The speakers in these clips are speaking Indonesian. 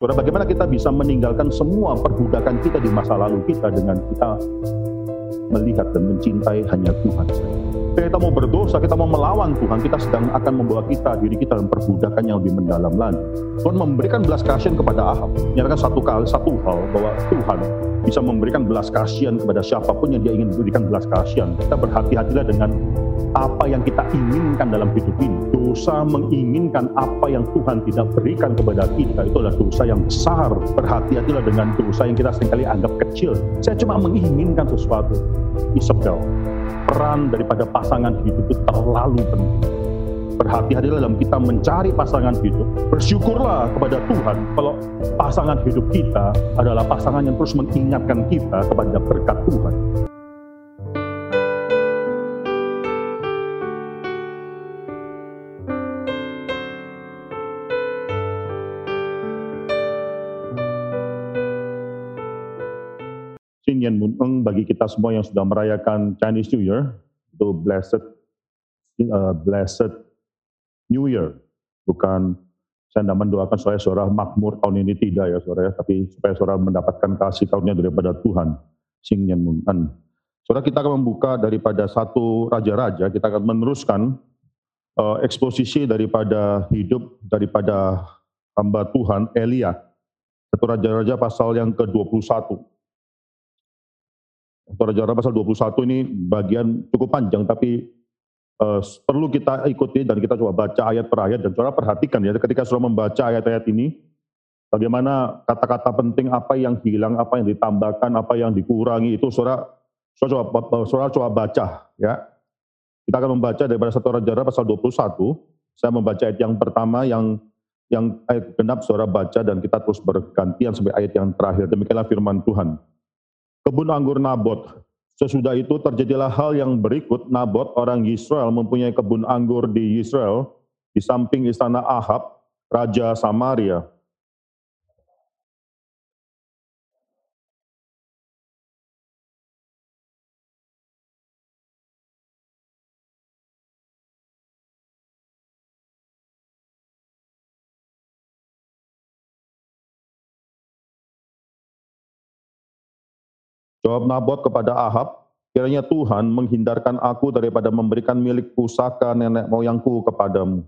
Saudara, bagaimana kita bisa meninggalkan semua perbudakan kita di masa lalu kita dengan kita melihat dan mencintai hanya Tuhan Ketika kita mau berdosa, kita mau melawan Tuhan, kita sedang akan membawa kita, diri kita dalam perbudakan yang lebih mendalam lagi. Tuhan memberikan belas kasihan kepada Ahab, menyatakan satu kali satu hal bahwa Tuhan bisa memberikan belas kasihan kepada siapa pun yang dia ingin berikan belas kasihan. Kita berhati-hatilah dengan apa yang kita inginkan dalam hidup ini. Dosa menginginkan apa yang Tuhan tidak berikan kepada kita itu adalah dosa yang besar. Berhati-hatilah dengan dosa yang kita sering kali anggap kecil. Saya cuma menginginkan sesuatu. Isabel, peran daripada pasangan hidup itu terlalu penting. Berhati-hatilah dalam kita mencari pasangan hidup. Bersyukurlah kepada Tuhan kalau pasangan hidup kita adalah pasangan yang terus mengingatkan kita kepada berkat Tuhan. Bagi kita semua yang sudah merayakan Chinese New Year, itu blessed uh, blessed New Year. Bukan saya tidak mendoakan supaya saudara makmur tahun ini tidak ya saudara ya, tapi supaya saudara mendapatkan kasih karunia daripada Tuhan. Yen Mun Eng. Saudara kita akan membuka daripada satu raja-raja, kita akan meneruskan uh, eksposisi daripada hidup daripada hamba Tuhan Elia. Satu raja-raja pasal yang ke-21. Raja-Raja pasal 21 ini bagian cukup panjang tapi uh, perlu kita ikuti dan kita coba baca ayat per ayat dan saudara perhatikan ya ketika saudara membaca ayat-ayat ini bagaimana kata-kata penting apa yang hilang, apa yang ditambahkan, apa yang dikurangi itu saudara saudara coba, coba baca ya. Kita akan membaca daripada satu Raja-Raja pasal 21. Saya membaca ayat yang pertama yang yang ayat genap saudara baca dan kita terus bergantian sampai ayat yang terakhir. Demikianlah firman Tuhan kebun anggur Nabot. Sesudah itu terjadilah hal yang berikut, Nabot orang Israel mempunyai kebun anggur di Israel, di samping istana Ahab, Raja Samaria. Jawab Nabot kepada Ahab, kiranya Tuhan menghindarkan aku daripada memberikan milik pusaka nenek moyangku kepadamu.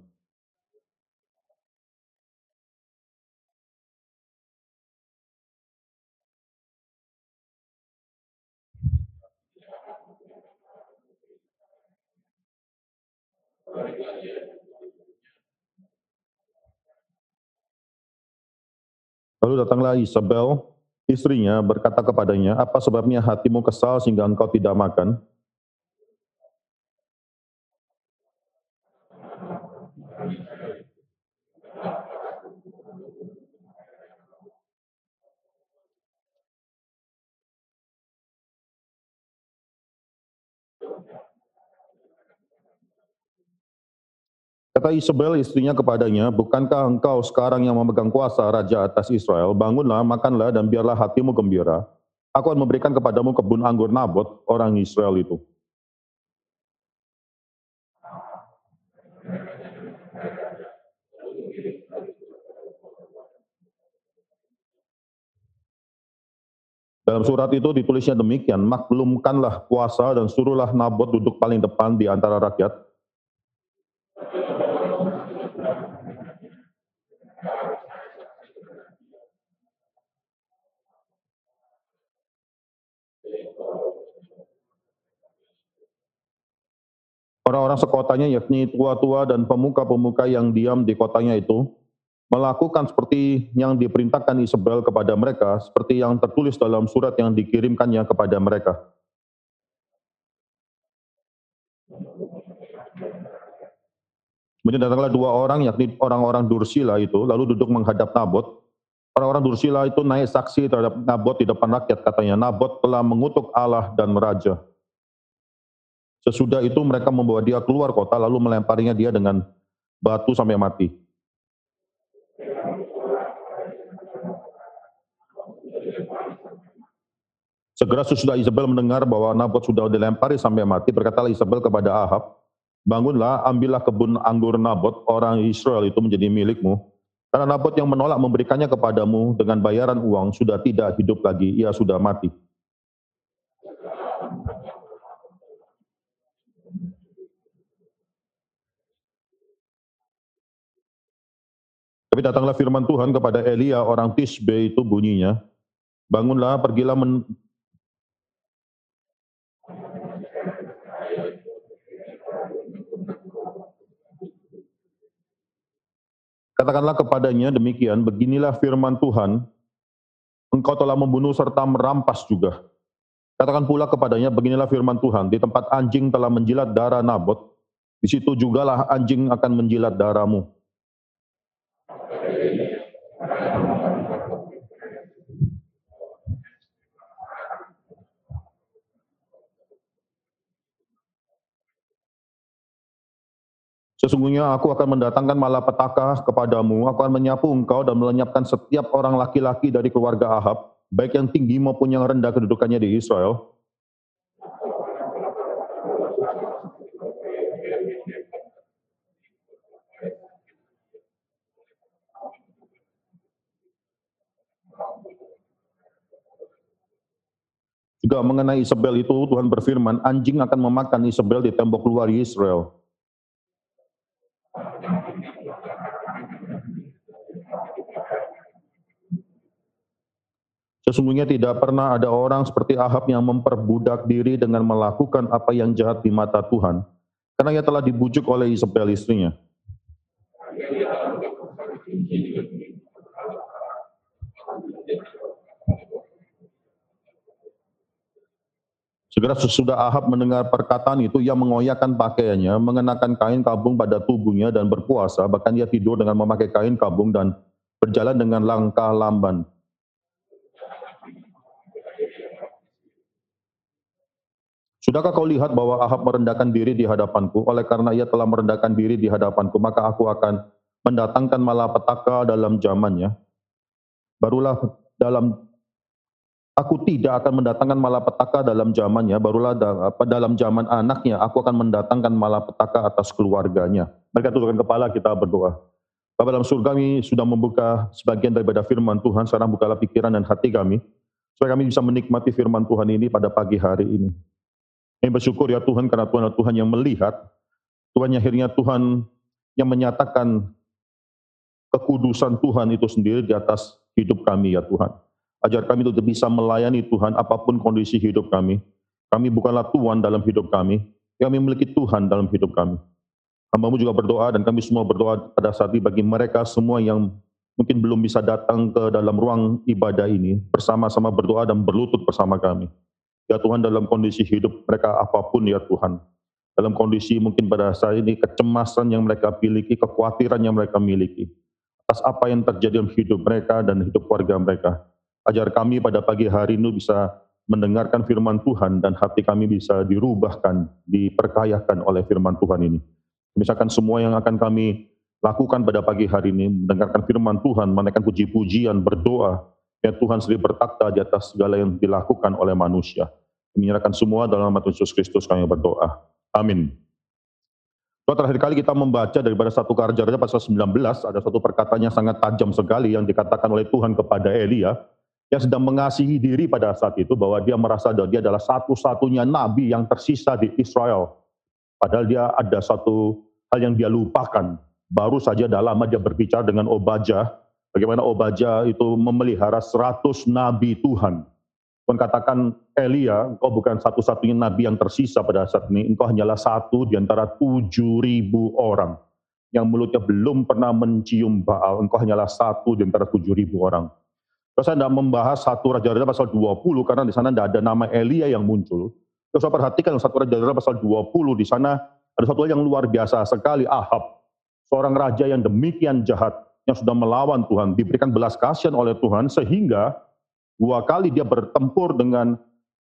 Lalu datanglah Isabel, Istrinya berkata kepadanya, apa sebabnya hatimu kesal sehingga engkau tidak makan? Kata Isabel istrinya kepadanya, bukankah engkau sekarang yang memegang kuasa raja atas Israel? Bangunlah, makanlah, dan biarlah hatimu gembira. Aku akan memberikan kepadamu kebun anggur Nabot, orang Israel itu. Dalam surat itu ditulisnya demikian, maklumkanlah puasa dan suruhlah Nabot duduk paling depan di antara rakyat, Orang-orang sekotanya yakni tua-tua dan pemuka-pemuka yang diam di kotanya itu melakukan seperti yang diperintahkan Isabel kepada mereka, seperti yang tertulis dalam surat yang dikirimkannya kepada mereka. Kemudian datanglah dua orang, yakni orang-orang Dursila itu, lalu duduk menghadap Nabot. Orang-orang Dursila itu naik saksi terhadap Nabot di depan rakyat, katanya, Nabot telah mengutuk Allah dan raja. Sesudah itu mereka membawa dia keluar kota lalu melemparinya dia dengan batu sampai mati. Segera sesudah Isabel mendengar bahwa Nabot sudah dilempari sampai mati, berkatalah Isabel kepada Ahab, bangunlah, ambillah kebun anggur Nabot, orang Israel itu menjadi milikmu, Karena Nabot yang menolak memberikannya kepadamu dengan bayaran uang sudah tidak hidup lagi, ia sudah mati. Tapi datanglah firman Tuhan kepada Elia orang Tisbe itu bunyinya, bangunlah pergilah men Katakanlah kepadanya demikian, beginilah firman Tuhan, engkau telah membunuh serta merampas juga. Katakan pula kepadanya, beginilah firman Tuhan, di tempat anjing telah menjilat darah Nabot, di situ jugalah anjing akan menjilat darahmu. Sesungguhnya aku akan mendatangkan malapetaka kepadamu, aku akan menyapu engkau dan melenyapkan setiap orang laki-laki dari keluarga Ahab, baik yang tinggi maupun yang rendah kedudukannya di Israel. Juga mengenai Isabel itu Tuhan berfirman, anjing akan memakan Isabel di tembok luar Israel. Sesungguhnya tidak pernah ada orang seperti Ahab yang memperbudak diri dengan melakukan apa yang jahat di mata Tuhan, karena ia telah dibujuk oleh Isabel istrinya. Segera sesudah Ahab mendengar perkataan itu, ia mengoyakkan pakaiannya, mengenakan kain kabung pada tubuhnya dan berpuasa, bahkan ia tidur dengan memakai kain kabung dan berjalan dengan langkah lamban. Sudahkah kau lihat bahwa Ahab merendahkan diri di hadapanku? Oleh karena ia telah merendahkan diri di hadapanku, maka aku akan mendatangkan malapetaka dalam zamannya. Barulah dalam aku tidak akan mendatangkan malapetaka dalam zamannya, barulah dalam zaman anaknya aku akan mendatangkan malapetaka atas keluarganya. Mereka tundukkan kepala kita berdoa. Bapak dalam surga kami sudah membuka sebagian daripada firman Tuhan, sekarang bukalah pikiran dan hati kami, supaya kami bisa menikmati firman Tuhan ini pada pagi hari ini. Kami bersyukur ya Tuhan karena Tuhan adalah Tuhan yang melihat, Tuhan yang akhirnya Tuhan yang menyatakan kekudusan Tuhan itu sendiri di atas hidup kami ya Tuhan. Ajar kami untuk bisa melayani Tuhan apa pun kondisi hidup kami. Kami bukanlah Tuhan dalam hidup kami, kami memiliki Tuhan dalam hidup kami. Hambamu juga berdoa dan kami semua berdoa pada saat ini bagi mereka semua yang mungkin belum bisa datang ke dalam ruang ibadah ini, bersama-sama berdoa dan berlutut bersama kami. Ya Tuhan dalam kondisi hidup mereka apa pun ya Tuhan. Dalam kondisi mungkin pada saat ini kecemasan yang mereka miliki, kekhawatiran yang mereka miliki. Atas apa yang terjadi dalam hidup mereka dan hidup keluarga mereka. Ajar kami pada pagi hari ini bisa mendengarkan firman Tuhan dan hati kami bisa dirubahkan, diperkayakan oleh firman Tuhan ini. Misalkan semua yang akan kami lakukan pada pagi hari ini, mendengarkan firman Tuhan, menaikkan puji-pujian, berdoa, Ya Tuhan sendiri bertakhta di atas segala yang dilakukan oleh manusia. Menyerahkan semua dalam nama Yesus Kristus kami berdoa. Amin. Tuhan terakhir kali kita membaca daripada satu karya raja pasal 19, ada satu perkataan yang sangat tajam sekali yang dikatakan oleh Tuhan kepada Elia, yang sedang mengasihi diri pada saat itu, bahwa dia merasa bahwa dia adalah satu-satunya nabi yang tersisa di Israel. Padahal dia ada satu hal yang dia lupakan. Baru saja dalam dia berbicara dengan Obajah, Bagaimana Obaja itu memelihara seratus nabi Tuhan. Tuhan katakan, Elia, engkau bukan satu-satunya nabi yang tersisa pada saat ini, engkau hanyalah satu di antara tujuh ribu orang yang mulutnya belum pernah mencium Baal, engkau hanyalah satu di antara tujuh ribu orang. Terus saya tidak membahas satu Raja-Raja pasal 20 karena di sana tidak ada nama Elia yang muncul. Terus saya perhatikan satu Raja-Raja pasal 20 di sana ada satu yang luar biasa sekali Ahab, seorang raja yang demikian jahat, yang sudah melawan Tuhan, diberikan belas kasihan oleh Tuhan, sehingga dua kali dia bertempur dengan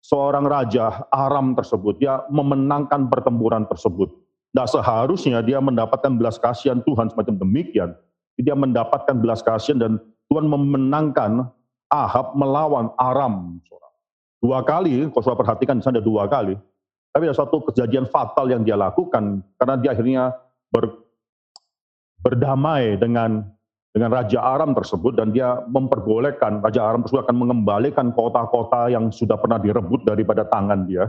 seorang raja Aram tersebut. Dia memenangkan pertempuran tersebut. Nah seharusnya dia mendapatkan belas kasihan Tuhan semacam demikian. Dia mendapatkan belas kasihan dan Tuhan memenangkan Ahab melawan Aram. Dua kali, kalau sudah perhatikan di sana ada dua kali. Tapi ada satu kejadian fatal yang dia lakukan karena dia akhirnya ber, berdamai dengan dengan Raja Aram tersebut dan dia memperbolehkan Raja Aram tersebut akan mengembalikan kota-kota yang sudah pernah direbut daripada tangan dia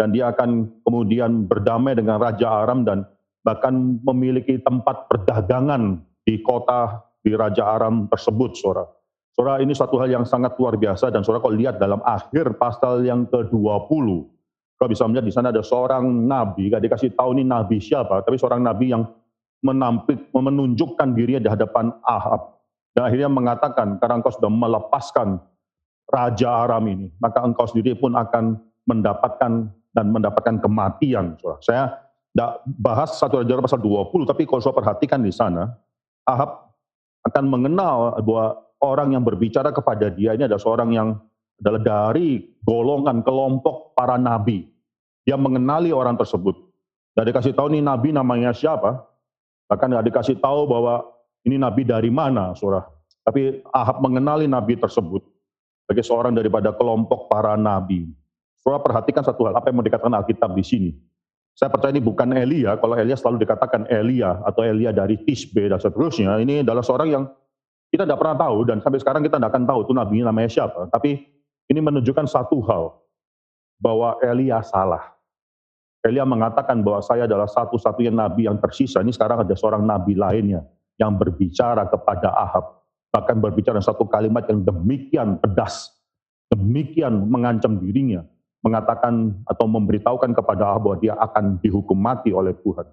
dan dia akan kemudian berdamai dengan Raja Aram dan bahkan memiliki tempat perdagangan di kota di Raja Aram tersebut, saudara. Saudara, ini satu hal yang sangat luar biasa dan saudara kalau lihat dalam akhir pasal yang ke-20, kalau bisa melihat di sana ada seorang nabi, gak dikasih tahu ini nabi siapa, tapi seorang nabi yang menampik, menunjukkan dirinya di hadapan Ahab. Dan akhirnya mengatakan, karena engkau sudah melepaskan Raja Aram ini, maka engkau sendiri pun akan mendapatkan dan mendapatkan kematian. Saudara. Saya tidak bahas satu Raja pasal 20, tapi kalau saya perhatikan di sana, Ahab akan mengenal bahwa orang yang berbicara kepada dia ini adalah seorang yang adalah dari golongan kelompok para nabi. Dia mengenali orang tersebut. Dan dikasih tahu nih nabi namanya siapa. Bahkan tidak dikasih tahu bahwa ini nabi dari mana, saudara. Tapi Ahab mengenali nabi tersebut sebagai seorang daripada kelompok para nabi. Saudara perhatikan satu hal, apa yang mau dikatakan Alkitab di sini. Saya percaya ini bukan Elia, kalau Elia selalu dikatakan Elia atau Elia dari Tisbe dan seterusnya. Ini adalah seorang yang kita tidak pernah tahu dan sampai sekarang kita tidak akan tahu itu nabi namanya siapa. Tapi ini menunjukkan satu hal, bahwa Elia salah. Elia mengatakan bahwa saya adalah satu-satunya nabi yang tersisa. Ini sekarang ada seorang nabi lainnya yang berbicara kepada Ahab. Bahkan berbicara satu kalimat yang demikian pedas, demikian mengancam dirinya mengatakan atau memberitahukan kepada Allah bahwa dia akan dihukum mati oleh Tuhan.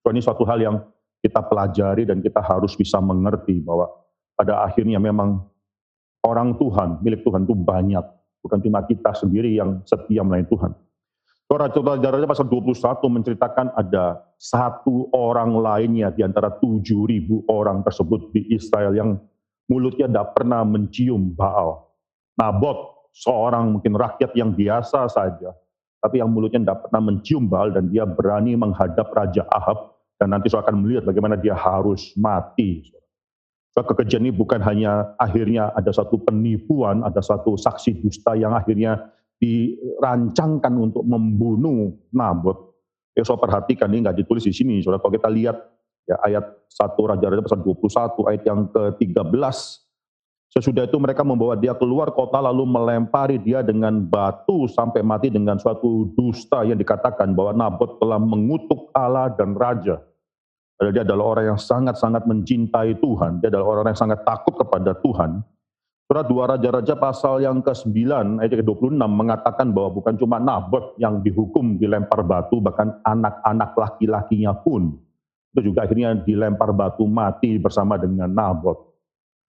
So, ini suatu hal yang kita pelajari dan kita harus bisa mengerti bahwa pada akhirnya memang orang Tuhan, milik Tuhan itu banyak. Bukan cuma kita sendiri yang setia melayani Tuhan. Raja-raja pasal 21 menceritakan ada satu orang lainnya di antara 7.000 orang tersebut di Israel yang mulutnya tidak pernah mencium Baal. Nabot seorang mungkin rakyat yang biasa saja, tapi yang mulutnya tidak pernah mencium bal dan dia berani menghadap Raja Ahab dan nanti saya akan melihat bagaimana dia harus mati. Kekejian ini bukan hanya akhirnya ada satu penipuan, ada satu saksi dusta yang akhirnya dirancangkan untuk membunuh Nabot. Ya, saya perhatikan ini nggak ditulis di sini. Saudara, kalau kita lihat ya ayat 1 Raja-Raja pasal 21 ayat yang ke-13 Sesudah itu mereka membawa dia keluar kota lalu melempari dia dengan batu sampai mati dengan suatu dusta yang dikatakan bahwa Nabot telah mengutuk Allah dan Raja. Padahal dia adalah orang yang sangat-sangat mencintai Tuhan. Dia adalah orang yang sangat takut kepada Tuhan. Surat dua Raja-Raja pasal yang ke-9 ayat ke-26 mengatakan bahwa bukan cuma Nabot yang dihukum dilempar batu, bahkan anak-anak laki-lakinya pun. Itu juga akhirnya dilempar batu mati bersama dengan Nabot.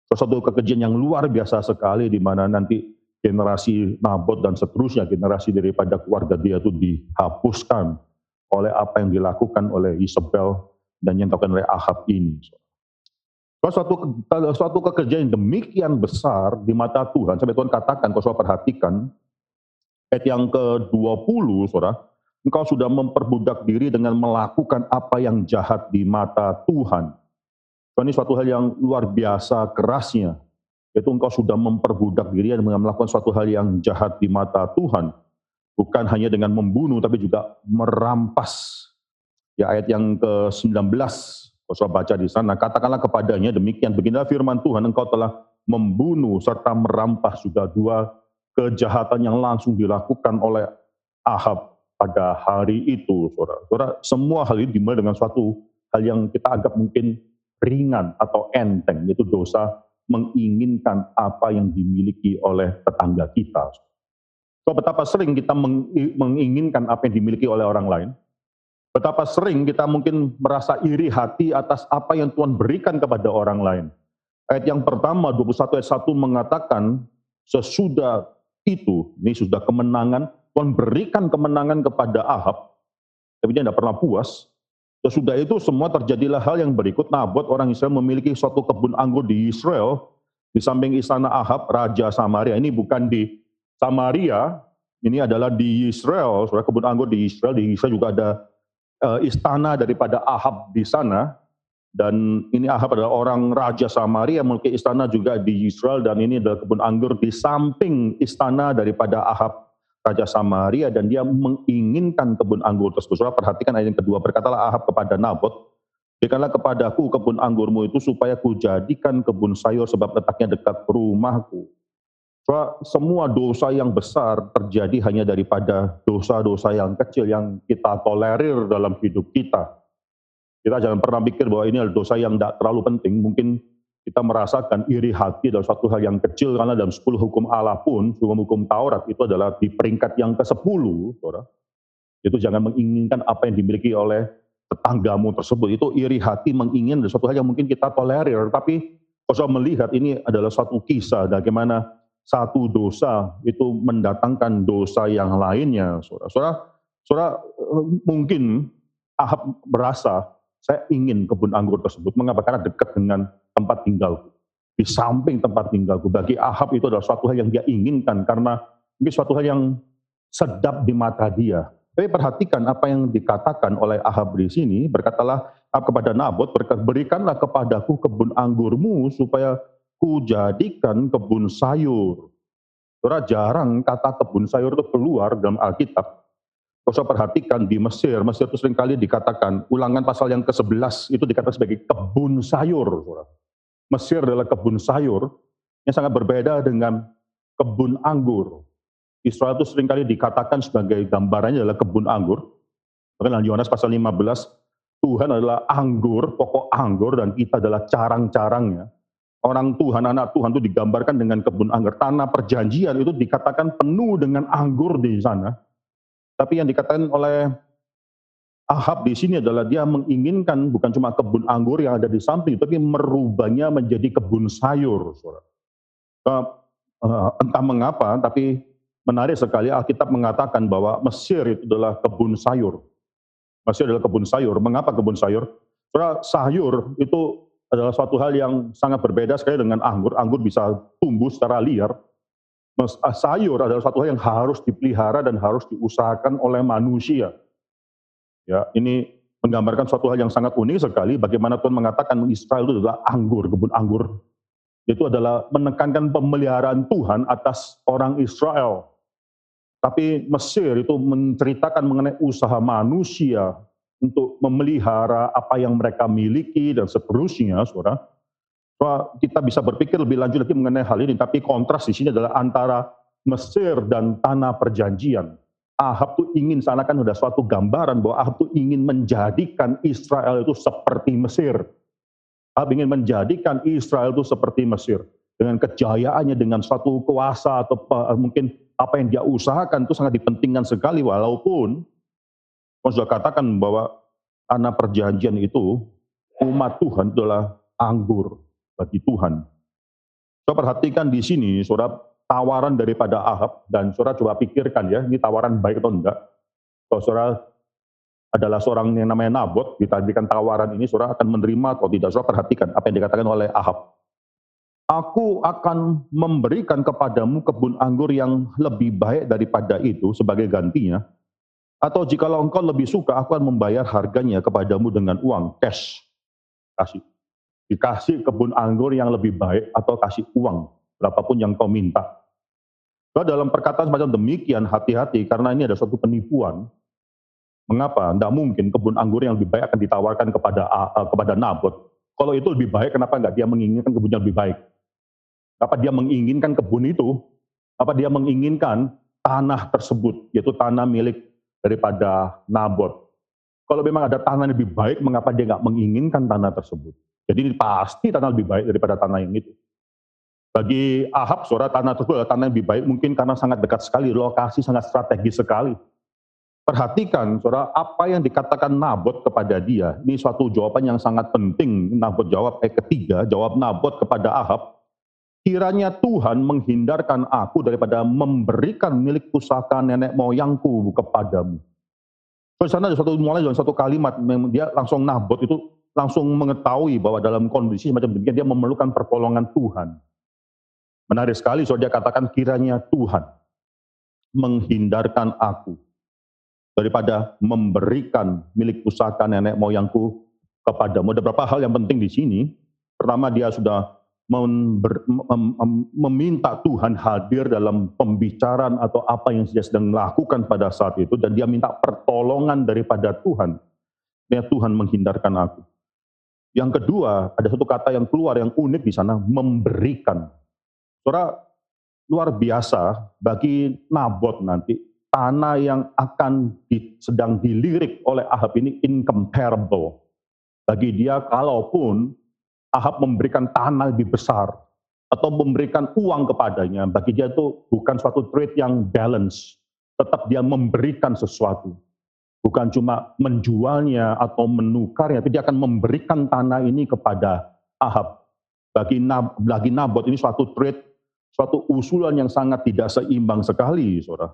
Sesuatu kekejian yang luar biasa sekali di mana nanti generasi Nabot dan seterusnya generasi daripada keluarga dia itu dihapuskan oleh apa yang dilakukan oleh Isabel dan yang dilakukan oleh Ahab ini. Suatu, suatu kekejian yang demikian besar di mata Tuhan, sampai Tuhan katakan, kalau saudara perhatikan, ayat yang ke-20, saudara, engkau sudah memperbudak diri dengan melakukan apa yang jahat di mata Tuhan. Ini suatu hal yang luar biasa kerasnya, yaitu engkau sudah memperbudak diri dan melakukan suatu hal yang jahat di mata Tuhan. Bukan hanya dengan membunuh, tapi juga merampas. Ya ayat yang ke-19, kau baca di sana, katakanlah kepadanya demikian, beginilah firman Tuhan, engkau telah membunuh serta merampas juga dua kejahatan yang langsung dilakukan oleh Ahab pada hari itu, saudara. Saudara, semua hal ini dimulai dengan suatu hal yang kita anggap mungkin ringan atau enteng, yaitu dosa menginginkan apa yang dimiliki oleh tetangga kita. So, betapa sering kita menginginkan apa yang dimiliki oleh orang lain, betapa sering kita mungkin merasa iri hati atas apa yang Tuhan berikan kepada orang lain. Ayat yang pertama, 21 ayat 1 mengatakan, sesudah itu, ini sudah kemenangan, Tuhan berikan kemenangan kepada Ahab, tapi dia tidak pernah puas, Sesudah itu semua terjadilah hal yang berikut. Nabot orang Israel memiliki suatu kebun anggur di Israel, di samping istana Ahab, Raja Samaria. Ini bukan di Samaria, ini adalah di Israel. Kebun anggur di Israel, di Israel juga ada uh, istana daripada Ahab di sana. Dan ini Ahab adalah orang Raja Samaria, memiliki istana juga di Israel. Dan ini adalah kebun anggur di samping istana daripada Ahab Raja Samaria dan dia menginginkan kebun anggur tersebut. Saudara perhatikan ayat yang kedua, berkatalah Ahab kepada Nabot, Berikanlah kepadaku kebun anggurmu itu supaya ku jadikan kebun sayur sebab letaknya dekat rumahku. Soal semua dosa yang besar terjadi hanya daripada dosa-dosa yang kecil yang kita tolerir dalam hidup kita. Kita jangan pernah pikir bahwa ini adalah dosa yang tidak terlalu penting. Mungkin kita merasakan iri hati dalam suatu hal yang kecil karena dalam 10 hukum Allah pun, hukum-hukum Taurat itu adalah di peringkat yang ke-10, saudara. Itu jangan menginginkan apa yang dimiliki oleh tetanggamu tersebut. Itu iri hati menginginkan sesuatu hal yang mungkin kita tolerir. Tapi kalau melihat ini adalah suatu kisah bagaimana satu dosa itu mendatangkan dosa yang lainnya. Saudara, saudara, saudara mungkin Ahab merasa saya ingin kebun anggur tersebut. Mengapa? Karena dekat dengan tempat tinggalku. Di samping tempat tinggalku. Bagi Ahab itu adalah suatu hal yang dia inginkan karena ini suatu hal yang sedap di mata dia. Tapi perhatikan apa yang dikatakan oleh Ahab di sini, berkatalah kepada Nabot, berikanlah kepadaku kebun anggurmu supaya ku jadikan kebun sayur. Saudara jarang kata kebun sayur itu keluar dalam Alkitab. Kau perhatikan di Mesir, Mesir itu sering kali dikatakan, ulangan pasal yang ke-11 itu dikatakan sebagai kebun sayur. Mesir adalah kebun sayur yang sangat berbeda dengan kebun anggur. Israel itu sering kali dikatakan sebagai gambarannya adalah kebun anggur. Bahkan dalam Yohanes pasal 15, Tuhan adalah anggur, pokok anggur, dan kita adalah carang-carangnya. Orang Tuhan, anak Tuhan itu digambarkan dengan kebun anggur. Tanah perjanjian itu dikatakan penuh dengan anggur di sana. Tapi yang dikatakan oleh Ahab di sini adalah dia menginginkan bukan cuma kebun anggur yang ada di samping, tapi merubahnya menjadi kebun sayur. Uh, entah mengapa, tapi Menarik sekali Alkitab mengatakan bahwa Mesir itu adalah kebun sayur. Mesir adalah kebun sayur. Mengapa kebun sayur? Karena sayur itu adalah suatu hal yang sangat berbeda sekali dengan anggur. Anggur bisa tumbuh secara liar. Ah, sayur adalah suatu hal yang harus dipelihara dan harus diusahakan oleh manusia. Ya, ini menggambarkan suatu hal yang sangat unik sekali. Bagaimana Tuhan mengatakan Israel itu adalah anggur, kebun anggur. Itu adalah menekankan pemeliharaan Tuhan atas orang Israel. Tapi Mesir itu menceritakan mengenai usaha manusia untuk memelihara apa yang mereka miliki dan seterusnya, saudara. Kita bisa berpikir lebih lanjut lagi mengenai hal ini, tapi kontras di sini adalah antara Mesir dan tanah perjanjian. Ahab tuh ingin sana kan ada suatu gambaran bahwa Ahab tuh ingin menjadikan Israel itu seperti Mesir. Ahab ingin menjadikan Israel itu seperti Mesir dengan kejayaannya, dengan suatu kuasa atau mungkin apa yang dia usahakan itu sangat dipentingkan sekali walaupun saya sudah katakan bahwa anak perjanjian itu umat Tuhan adalah anggur bagi Tuhan. Saya perhatikan di sini, saudara, tawaran daripada Ahab, dan saudara coba pikirkan ya, ini tawaran baik atau enggak. Kalau saudara adalah seorang yang namanya Nabot, ditagihkan tawaran ini, saudara akan menerima atau tidak. Saudara perhatikan apa yang dikatakan oleh Ahab. Aku akan memberikan kepadamu kebun anggur yang lebih baik daripada itu sebagai gantinya. Atau jikalau engkau lebih suka, aku akan membayar harganya kepadamu dengan uang, cash. Kasih. Dikasih kebun anggur yang lebih baik atau kasih uang, berapapun yang kau minta. Kalau dalam perkataan semacam demikian, hati-hati karena ini ada suatu penipuan. Mengapa? Tidak mungkin kebun anggur yang lebih baik akan ditawarkan kepada uh, kepada Nabot. Kalau itu lebih baik, kenapa enggak dia menginginkan kebun yang lebih baik? Apa dia menginginkan kebun itu? Apa dia menginginkan tanah tersebut, yaitu tanah milik daripada Nabot? Kalau memang ada tanah yang lebih baik, mengapa dia nggak menginginkan tanah tersebut? Jadi ini pasti tanah lebih baik daripada tanah yang itu. Bagi Ahab, suara tanah tersebut adalah tanah yang lebih baik, mungkin karena sangat dekat sekali, lokasi sangat strategis sekali. Perhatikan, saudara, apa yang dikatakan Nabot kepada dia. Ini suatu jawaban yang sangat penting. Nabot jawab, eh ketiga, jawab Nabot kepada Ahab. Kiranya Tuhan menghindarkan aku daripada memberikan milik pusaka nenek moyangku kepadamu. So, sana ada satu mulai dalam satu kalimat, dia langsung nabot itu langsung mengetahui bahwa dalam kondisi macam demikian dia memerlukan pertolongan Tuhan. Menarik sekali, so dia katakan kiranya Tuhan menghindarkan aku daripada memberikan milik pusaka nenek moyangku kepadamu. Ada beberapa hal yang penting di sini. Pertama dia sudah meminta Tuhan hadir dalam pembicaraan atau apa yang dia sedang lakukan pada saat itu dan dia minta pertolongan daripada Tuhan. Ya Tuhan menghindarkan aku. Yang kedua, ada satu kata yang keluar yang unik di sana, memberikan. Saudara, luar biasa bagi Nabot nanti, tanah yang akan di, sedang dilirik oleh Ahab ini incomparable. Bagi dia, kalaupun Ahab memberikan tanah lebih besar, atau memberikan uang kepadanya, bagi dia itu bukan suatu trade yang balance. Tetap dia memberikan sesuatu bukan cuma menjualnya atau menukarnya, tapi dia akan memberikan tanah ini kepada Ahab. Bagi, Nab, bagi Nabot ini suatu trade, suatu usulan yang sangat tidak seimbang sekali, saudara.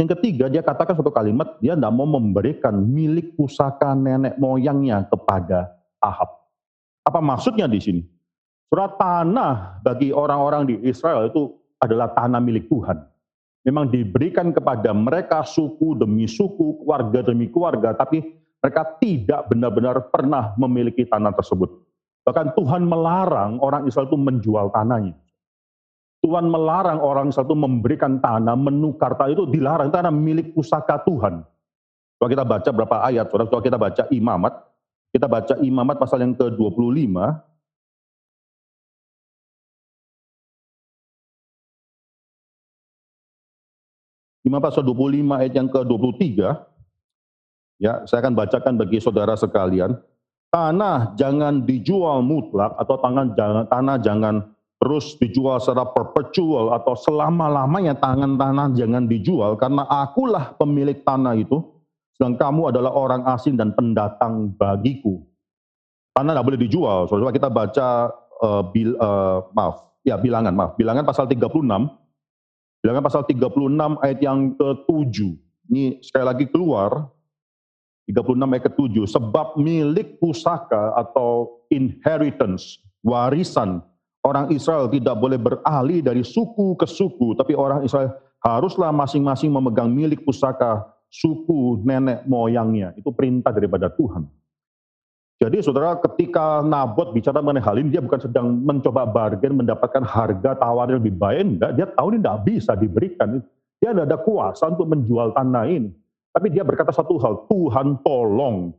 Yang ketiga, dia katakan suatu kalimat, dia tidak mau memberikan milik pusaka nenek moyangnya kepada Ahab. Apa maksudnya di sini? Surat tanah bagi orang-orang di Israel itu adalah tanah milik Tuhan memang diberikan kepada mereka suku demi suku, keluarga demi keluarga, tapi mereka tidak benar-benar pernah memiliki tanah tersebut. Bahkan Tuhan melarang orang Israel itu menjual tanahnya. Tuhan melarang orang Israel itu memberikan tanah, menukar tanah itu dilarang, tanah milik pusaka Tuhan. Kalau kita baca berapa ayat, kalau kita baca imamat, kita baca imamat pasal yang ke-25, Imam pasal 25 ayat yang ke-23, ya, saya akan bacakan bagi saudara sekalian. Tanah jangan dijual mutlak atau tangan jangan tanah jangan terus dijual secara perpetual atau selama-lamanya tangan tanah jangan dijual karena akulah pemilik tanah itu sedang kamu adalah orang asing dan pendatang bagiku. Tanah tidak boleh dijual. Saudara kita baca uh, bil, uh, maaf, ya bilangan maaf, bilangan pasal 36 Bilangan pasal 36 ayat yang ke-7. Ini sekali lagi keluar, 36 ayat ke-7. Sebab milik pusaka atau inheritance, warisan, orang Israel tidak boleh beralih dari suku ke suku, tapi orang Israel haruslah masing-masing memegang milik pusaka suku nenek moyangnya. Itu perintah daripada Tuhan. Jadi saudara ketika Nabot bicara mengenai hal ini, dia bukan sedang mencoba bargain, mendapatkan harga tawar yang lebih baik, enggak. Dia tahu ini tidak bisa diberikan. Dia tidak ada kuasa untuk menjual tanah ini. Tapi dia berkata satu hal, Tuhan tolong.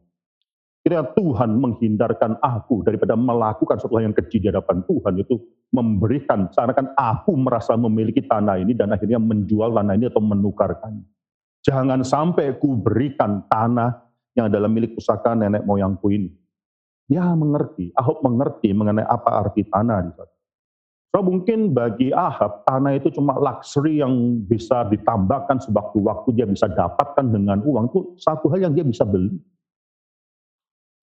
Kira Tuhan menghindarkan aku daripada melakukan sesuatu yang kecil di hadapan Tuhan, itu memberikan, seakan aku merasa memiliki tanah ini dan akhirnya menjual tanah ini atau menukarkannya. Jangan sampai ku berikan tanah yang adalah milik pusaka nenek moyangku ini dia mengerti, Ahok mengerti mengenai apa arti tanah di sana. So, mungkin bagi Ahab, tanah itu cuma luxury yang bisa ditambahkan sewaktu-waktu dia bisa dapatkan dengan uang. Itu satu hal yang dia bisa beli.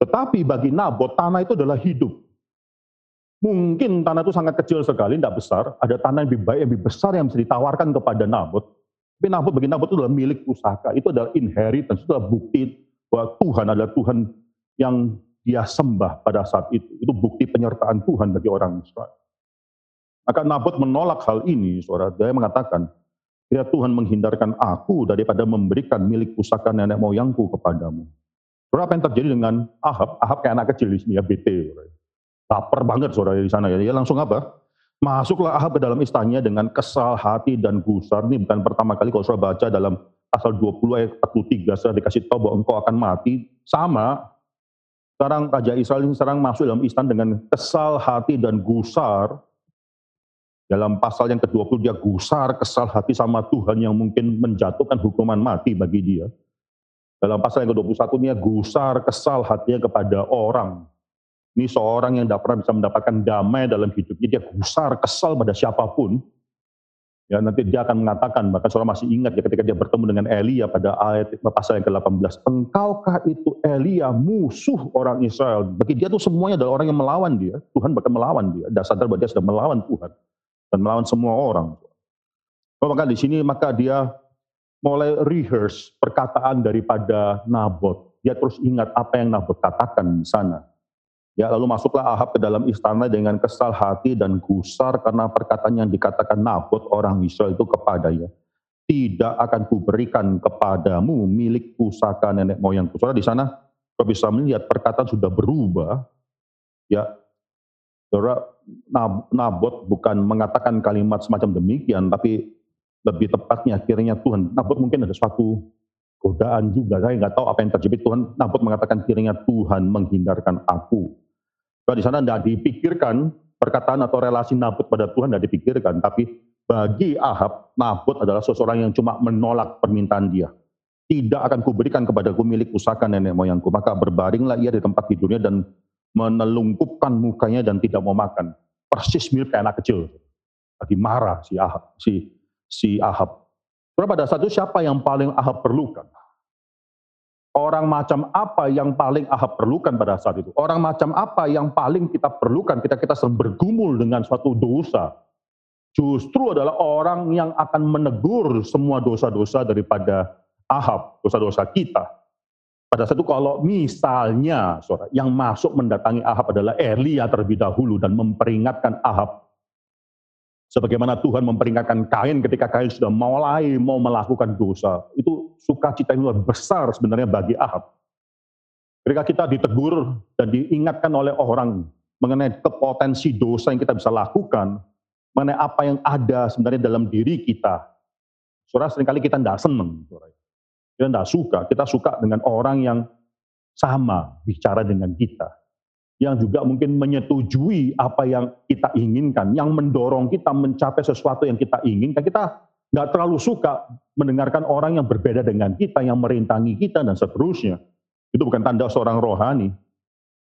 Tetapi bagi Nabot, tanah itu adalah hidup. Mungkin tanah itu sangat kecil sekali, tidak besar. Ada tanah yang lebih baik, yang lebih besar yang bisa ditawarkan kepada Nabot. Tapi Nabot, bagi Nabot itu adalah milik pusaka. Itu adalah inheritance, itu adalah bukti bahwa Tuhan adalah Tuhan yang dia sembah pada saat itu. Itu bukti penyertaan Tuhan bagi orang Israel. Maka Nabot menolak hal ini, saudara. Dia mengatakan, Ya Tuhan menghindarkan aku daripada memberikan milik pusaka nenek moyangku kepadamu. Saudara, apa yang terjadi dengan Ahab? Ahab kayak anak kecil di sini ya, BT. Laper banget saudara di sana ya. Dia langsung apa? Masuklah Ahab ke dalam istananya dengan kesal hati dan gusar. Ini bukan pertama kali kalau saudara baca dalam pasal 20 ayat 43, saya dikasih tahu bahwa engkau akan mati. Sama, sekarang Raja Israel ini sekarang masuk dalam istan dengan kesal hati dan gusar. Dalam pasal yang ke-20 dia gusar, kesal hati sama Tuhan yang mungkin menjatuhkan hukuman mati bagi dia. Dalam pasal yang ke-21 dia gusar, kesal hatinya kepada orang. Ini seorang yang tidak pernah bisa mendapatkan damai dalam hidupnya. Dia gusar, kesal pada siapa pun. Ya, nanti dia akan mengatakan, bahkan saudara masih ingat ya ketika dia bertemu dengan Elia pada ayat pasal yang ke-18. Engkaukah itu Elia musuh orang Israel? Bagi dia tuh semuanya adalah orang yang melawan dia. Tuhan bahkan melawan dia. Dia sadar bahwa dia sudah melawan Tuhan. Dan melawan semua orang. Oh, maka di sini maka dia mulai rehearse perkataan daripada Nabot. Dia terus ingat apa yang Nabot katakan di sana. Ya, lalu masuklah Ahab ke dalam istana dengan kesal hati dan gusar karena perkataan yang dikatakan Nabot orang Israel itu kepadanya. Tidak akan kuberikan kepadamu milik pusaka nenek moyangku. Saudara di sana, kita bisa melihat perkataan sudah berubah. Ya, saudara Nabot bukan mengatakan kalimat semacam demikian, tapi lebih tepatnya akhirnya Tuhan. Nabot mungkin ada suatu godaan juga. Saya nggak tahu apa yang terjadi. Tuhan Nabot mengatakan kiranya Tuhan menghindarkan aku Kalau di sana tidak dipikirkan perkataan atau relasi Nabot pada Tuhan tidak dipikirkan, tapi bagi Ahab, Nabot adalah seseorang yang cuma menolak permintaan dia. Tidak akan kuberikan kepadaku milik pusaka nenek moyangku. Maka berbaringlah ia di tempat tidurnya dan menelungkupkan mukanya dan tidak mau makan. Persis mirip anak kecil. Lagi marah si Ahab. Si, si Ahab. Karena pada saat itu siapa yang paling Ahab perlukan? Orang macam apa yang paling Ahab perlukan pada saat itu? Orang macam apa yang paling kita perlukan kita kita sedang bergumul dengan suatu dosa? Justru adalah orang yang akan menegur semua dosa-dosa daripada Ahab, dosa-dosa kita. Pada saat itu kalau misalnya yang masuk mendatangi Ahab adalah Elia terlebih dahulu dan memperingatkan Ahab Sebagaimana Tuhan memperingatkan Kain ketika Kain sudah mulai mau melakukan dosa. Itu sukacita yang luar besar sebenarnya bagi Ahab. Ketika kita ditegur dan diingatkan oleh orang mengenai kepotensi dosa yang kita bisa lakukan, mengenai apa yang ada sebenarnya dalam diri kita. Saudara, sering kali kita tidak senang. Kita tidak suka. Kita suka dengan orang yang sama bicara dengan kita yang juga mungkin menyetujui apa yang kita inginkan, yang mendorong kita mencapai sesuatu yang kita inginkan. Kita nggak terlalu suka mendengarkan orang yang berbeda dengan kita, yang merintangi kita dan seterusnya. Itu bukan tanda seorang rohani.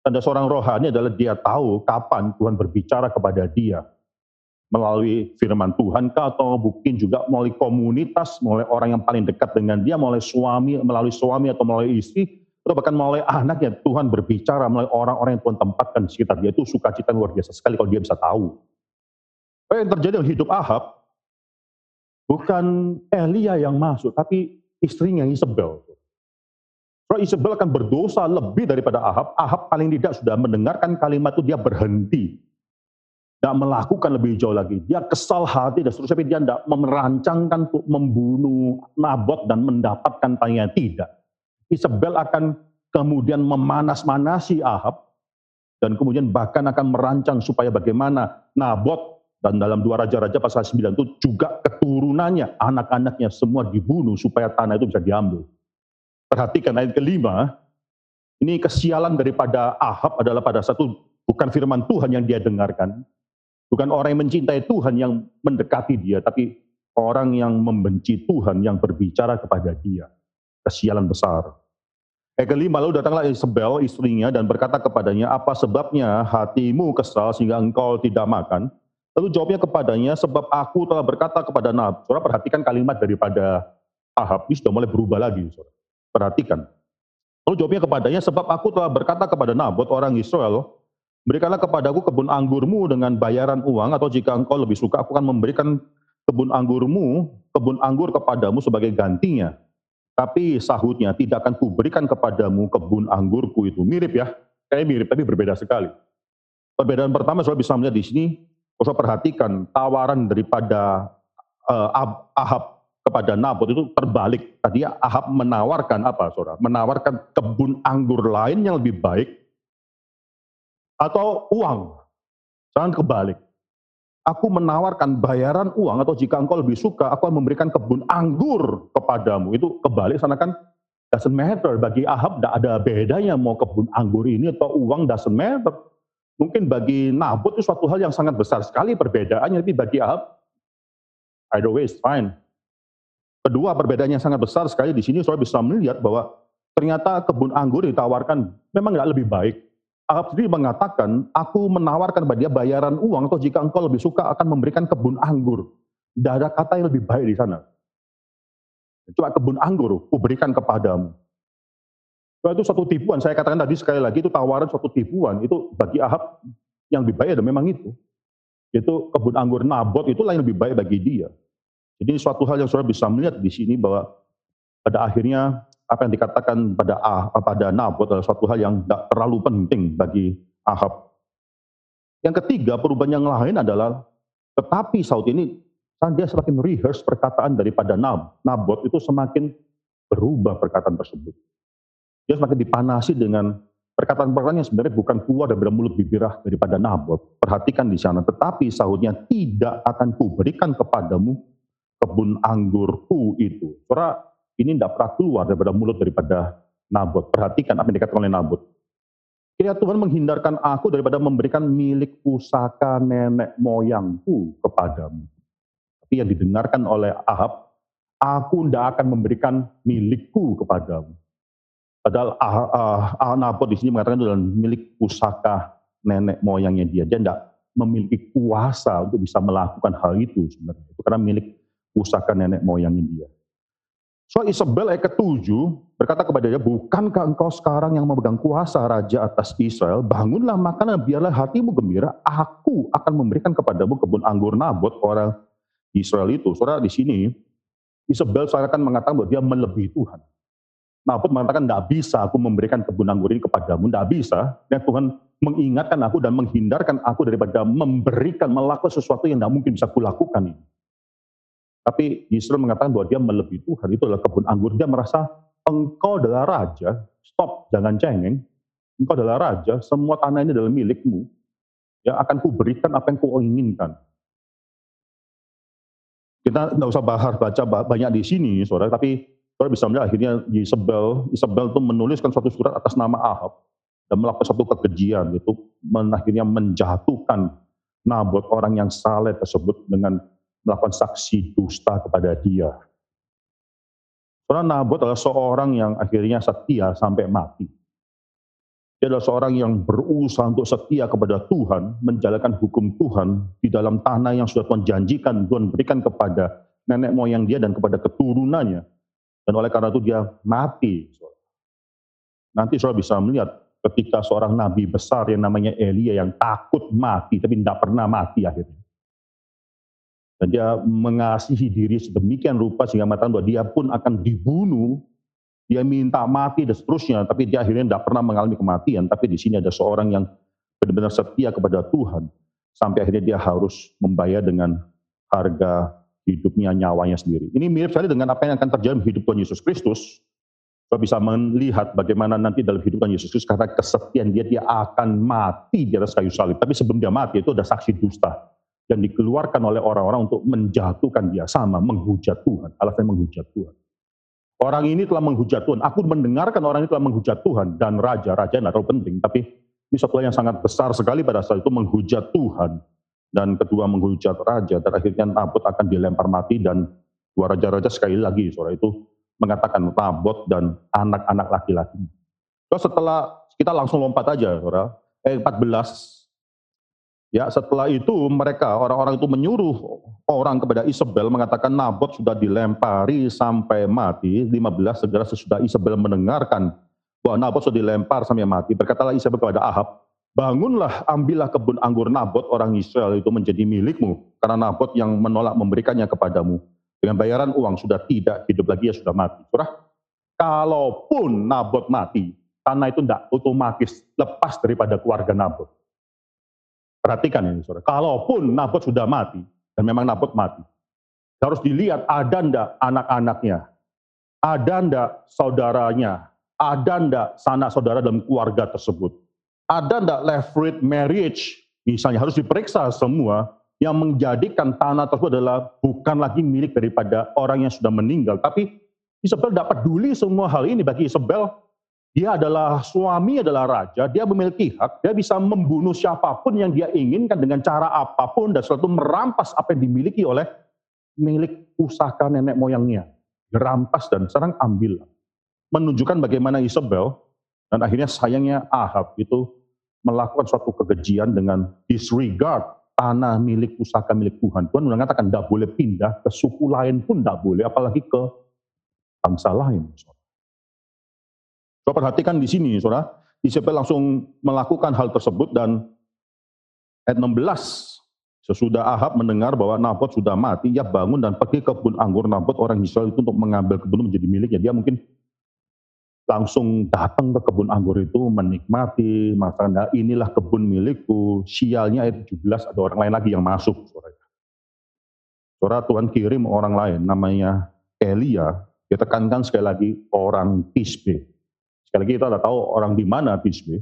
Tanda seorang rohani adalah dia tahu kapan Tuhan berbicara kepada dia. Melalui firman Tuhan atau mungkin juga melalui komunitas, melalui orang yang paling dekat dengan dia, melalui suami, melalui suami atau melalui istri, atau bahkan melalui anaknya Tuhan berbicara melalui orang-orang yang Tuhan tempatkan di sekitar dia itu sukacita luar biasa sekali kalau dia bisa tahu. Apa yang terjadi dalam hidup Ahab bukan Elia yang masuk, tapi istrinya Isabel. Kalau Isabel akan berdosa lebih daripada Ahab, Ahab paling tidak sudah mendengarkan kalimat itu dia berhenti. Tidak melakukan lebih jauh lagi. Dia kesal hati dan seterusnya, tapi dia tidak merancangkan untuk membunuh Nabot dan mendapatkan tanya tidak. Isabel akan kemudian memanas-manasi Ahab dan kemudian bahkan akan merancang supaya bagaimana Nabot dan dalam dua raja-raja pasal 9 itu juga keturunannya, anak-anaknya semua dibunuh supaya tanah itu bisa diambil. Perhatikan ayat kelima, ini kesialan daripada Ahab adalah pada satu bukan firman Tuhan yang dia dengarkan, bukan orang yang mencintai Tuhan yang mendekati dia, tapi orang yang membenci Tuhan yang berbicara kepada dia kesialan besar. Kelima, lalu datanglah Isabel, istrinya, dan berkata kepadanya, apa sebabnya hatimu kesal sehingga engkau tidak makan? Lalu jawabnya kepadanya, sebab aku telah berkata kepada Nab. Saudara perhatikan kalimat daripada Ahab, ini sudah mulai berubah lagi. Saudara. Perhatikan. Lalu jawabnya kepadanya, sebab aku telah berkata kepada Nabot, orang Israel, berikanlah kepadaku kebun anggurmu dengan bayaran uang, atau jika engkau lebih suka, aku akan memberikan kebun anggurmu, kebun anggur kepadamu sebagai gantinya. Tapi sahutnya, tidak akan kuberikan kepadamu kebun anggurku itu. Mirip ya, kayak mirip, tapi berbeda sekali. Perbedaan pertama, saya bisa melihat di sini, saya perhatikan tawaran daripada uh, Ahab kepada Nabot itu terbalik. Tadi Ahab menawarkan apa, saudara? Menawarkan kebun anggur lain yang lebih baik atau uang. Jangan kebalik aku menawarkan bayaran uang atau jika engkau lebih suka, aku akan memberikan kebun anggur kepadamu. Itu kebalik sana kan doesn't matter. Bagi Ahab tidak ada bedanya mau kebun anggur ini atau uang doesn't matter. Mungkin bagi Nabot itu suatu hal yang sangat besar sekali perbedaannya, tapi bagi Ahab, either way is fine. Kedua, perbedaannya sangat besar sekali di sini, saya bisa melihat bahwa ternyata kebun anggur ditawarkan memang nggak lebih baik. Ahab sendiri mengatakan, aku menawarkan kepada dia bayaran uang atau jika engkau lebih suka akan memberikan kebun anggur. Tidak ada kata yang lebih baik di sana. Cuma kebun anggur, kuberikan kepadamu. Itu satu tipuan, saya katakan tadi sekali lagi itu tawaran suatu tipuan. Itu bagi Ahab yang lebih baik ada memang itu. Itu kebun anggur Nabot itu yang lebih baik bagi dia. Jadi suatu hal yang saudara bisa melihat di sini bahwa pada akhirnya apa yang dikatakan pada ah, pada Nabot adalah suatu hal yang tidak terlalu penting bagi Ahab. Yang ketiga, perubahan yang lain adalah tetapi saat ini dia semakin rehearse perkataan daripada Nab, Nabot itu semakin berubah perkataan tersebut. Dia semakin dipanasi dengan perkataan-perkataan yang sebenarnya bukan keluar dari mulut bibirah daripada Nabot. Perhatikan di sana, tetapi sahutnya tidak akan kuberikan kepadamu kebun anggurku itu. Saudara, ini tidak pernah keluar daripada mulut daripada Nabot. Perhatikan apa yang dikatakan oleh Nabot. Kiranya Tuhan menghindarkan aku daripada memberikan milik pusaka nenek moyangku kepadamu. Tapi yang didengarkan oleh Ahab, aku tidak akan memberikan milikku kepadamu. Padahal ah, ah, ah, Nabot di sini mengatakan itu adalah milik pusaka nenek moyangnya dia. Dia tidak memiliki kuasa untuk bisa melakukan hal itu sebenarnya. Itu karena milik pusaka nenek moyangnya dia. So Isabel ayat ketujuh berkata kepada dia, bukankah engkau sekarang yang memegang kuasa raja atas Israel? Bangunlah makan dan biarlah hatimu gembira. Aku akan memberikan kepadamu kebun anggur Nabot orang Israel itu. Saudara di sini Isabel seakan mengatakan bahwa dia melebihi Tuhan. Nabot mengatakan tidak bisa aku memberikan kebun anggur ini kepadamu, tidak bisa. Dan Tuhan mengingatkan aku dan menghindarkan aku daripada memberikan, melakukan sesuatu yang tidak mungkin bisa kulakukan ini. Tapi Yisrael mengatakan bahwa dia melebihi Tuhan, itu adalah kebun anggur. Dia merasa engkau adalah raja, stop, jangan cengeng. Engkau adalah raja, semua tanah ini adalah milikmu. Ya, akan kuberikan apa yang kau inginkan. Kita tidak usah bahas baca banyak di sini, saudara, tapi saudara bisa melihat akhirnya Isabel, Isabel itu menuliskan suatu surat atas nama Ahab dan melakukan satu kekejian, itu akhirnya menjatuhkan Nabot orang yang saleh tersebut dengan melakukan saksi dusta kepada dia. Karena Nabot adalah seorang yang akhirnya setia sampai mati. Dia adalah seorang yang berusaha untuk setia kepada Tuhan, menjalankan hukum Tuhan di dalam tanah yang sudah Tuhan janjikan, Tuhan berikan kepada nenek moyang dia dan kepada keturunannya. Dan oleh karena itu dia mati. Nanti saudara bisa melihat ketika seorang nabi besar yang namanya Elia yang takut mati, tapi tidak pernah mati akhirnya. Dan dia mengasihi diri sedemikian rupa sehingga mengatakan bahwa dia pun akan dibunuh, dia minta mati dan seterusnya, tapi dia akhirnya tidak pernah mengalami kematian. Tapi di sini ada seorang yang benar-benar setia kepada Tuhan, sampai akhirnya dia harus membayar dengan harga hidupnya, nyawanya sendiri. Ini mirip sekali dengan apa yang akan terjadi di hidup Tuhan Yesus Kristus. Kita bisa melihat bagaimana nanti dalam hidup Tuhan Yesus Kristus, karena kesetiaan dia, dia akan mati di atas kayu salib. Tapi sebelum dia mati, itu ada saksi dusta yang dikeluarkan oleh orang-orang untuk menjatuhkan dia sama menghujat Tuhan. Alasannya menghujat Tuhan. Orang ini telah menghujat Tuhan. Aku mendengarkan orang ini telah menghujat Tuhan dan raja. Raja tidak terlalu penting, tapi ini satu yang sangat besar sekali pada saat itu menghujat Tuhan dan kedua menghujat raja dan akhirnya Nabot akan dilempar mati dan dua raja-raja sekali lagi suara itu mengatakan Nabot dan anak-anak laki-laki. So, setelah kita langsung lompat aja, saudara. Eh 14 Ya, setelah itu mereka orang-orang itu menyuruh orang kepada Isabel mengatakan Nabot sudah dilempari sampai mati. 15 segera sesudah Isabel mendengarkan bahwa Nabot sudah dilempar sampai mati. Berkatalah Isabel kepada Ahab, bangunlah ambillah kebun anggur Nabot orang Israel itu menjadi milikmu. Karena Nabot yang menolak memberikannya kepadamu. Dengan bayaran uang sudah tidak hidup lagi ya sudah mati. Surah, kalaupun Nabot mati, tanah itu tidak otomatis lepas daripada keluarga Nabot. Perhatikan ini saudara. Kalaupun Nabot sudah mati, dan memang Nabot mati, harus dilihat ada ndak anak-anaknya, ada ndak saudaranya, ada ndak sanak saudara dalam keluarga tersebut, ada ndak levirate marriage, misalnya harus diperiksa semua yang menjadikan tanah tersebut adalah bukan lagi milik daripada orang yang sudah meninggal, tapi Isabel tidak peduli semua hal ini bagi Isabel dia adalah suami, adalah raja, dia memiliki hak, dia bisa membunuh siapa pun yang dia inginkan dengan cara apa pun dan selalu merampas apa yang dimiliki oleh milik pusaka nenek moyangnya. Dirampas dan serang ambil. Menunjukkan bagaimana Isabel dan akhirnya sayangnya Ahab itu melakukan suatu kekejian dengan disregard tanah milik pusaka milik Tuhan. Tuhan mengatakan tidak boleh pindah ke suku lain pun tidak boleh, apalagi ke bangsa lain. Coba perhatikan di sini, saudara. Isabel langsung melakukan hal tersebut dan ayat 16, sesudah Ahab mendengar bahwa Nabot sudah mati, ia bangun dan pergi ke kebun anggur Nabot orang Israel itu untuk mengambil kebun menjadi miliknya. Dia mungkin langsung datang ke kebun anggur itu menikmati, mengatakan inilah kebun milikku. Sialnya ayat 17 ada orang lain lagi yang masuk. Saudara, Tuhan kirim orang lain namanya Elia, dia tekankan sekali lagi orang Tisbe. Sekali lagi kita tidak tahu orang di mana Tisbe.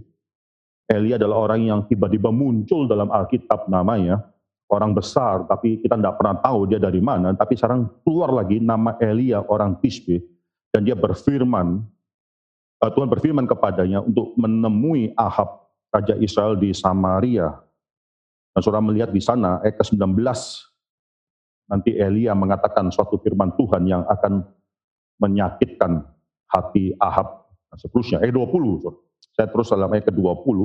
Eli adalah orang yang tiba-tiba muncul dalam Alkitab namanya, orang besar, tapi kita tidak pernah tahu dia dari mana. Tapi sekarang keluar lagi nama Elia orang Tisbe, dan dia berfirman, uh, Tuhan berfirman kepadanya untuk menemui Ahab Raja Israel di Samaria. Dan saudara melihat di sana, ayat ke-19, nanti Elia mengatakan suatu firman Tuhan yang akan menyakitkan hati Ahab dan seterusnya. Ayat 20, saya terus dalam ayat ke-20.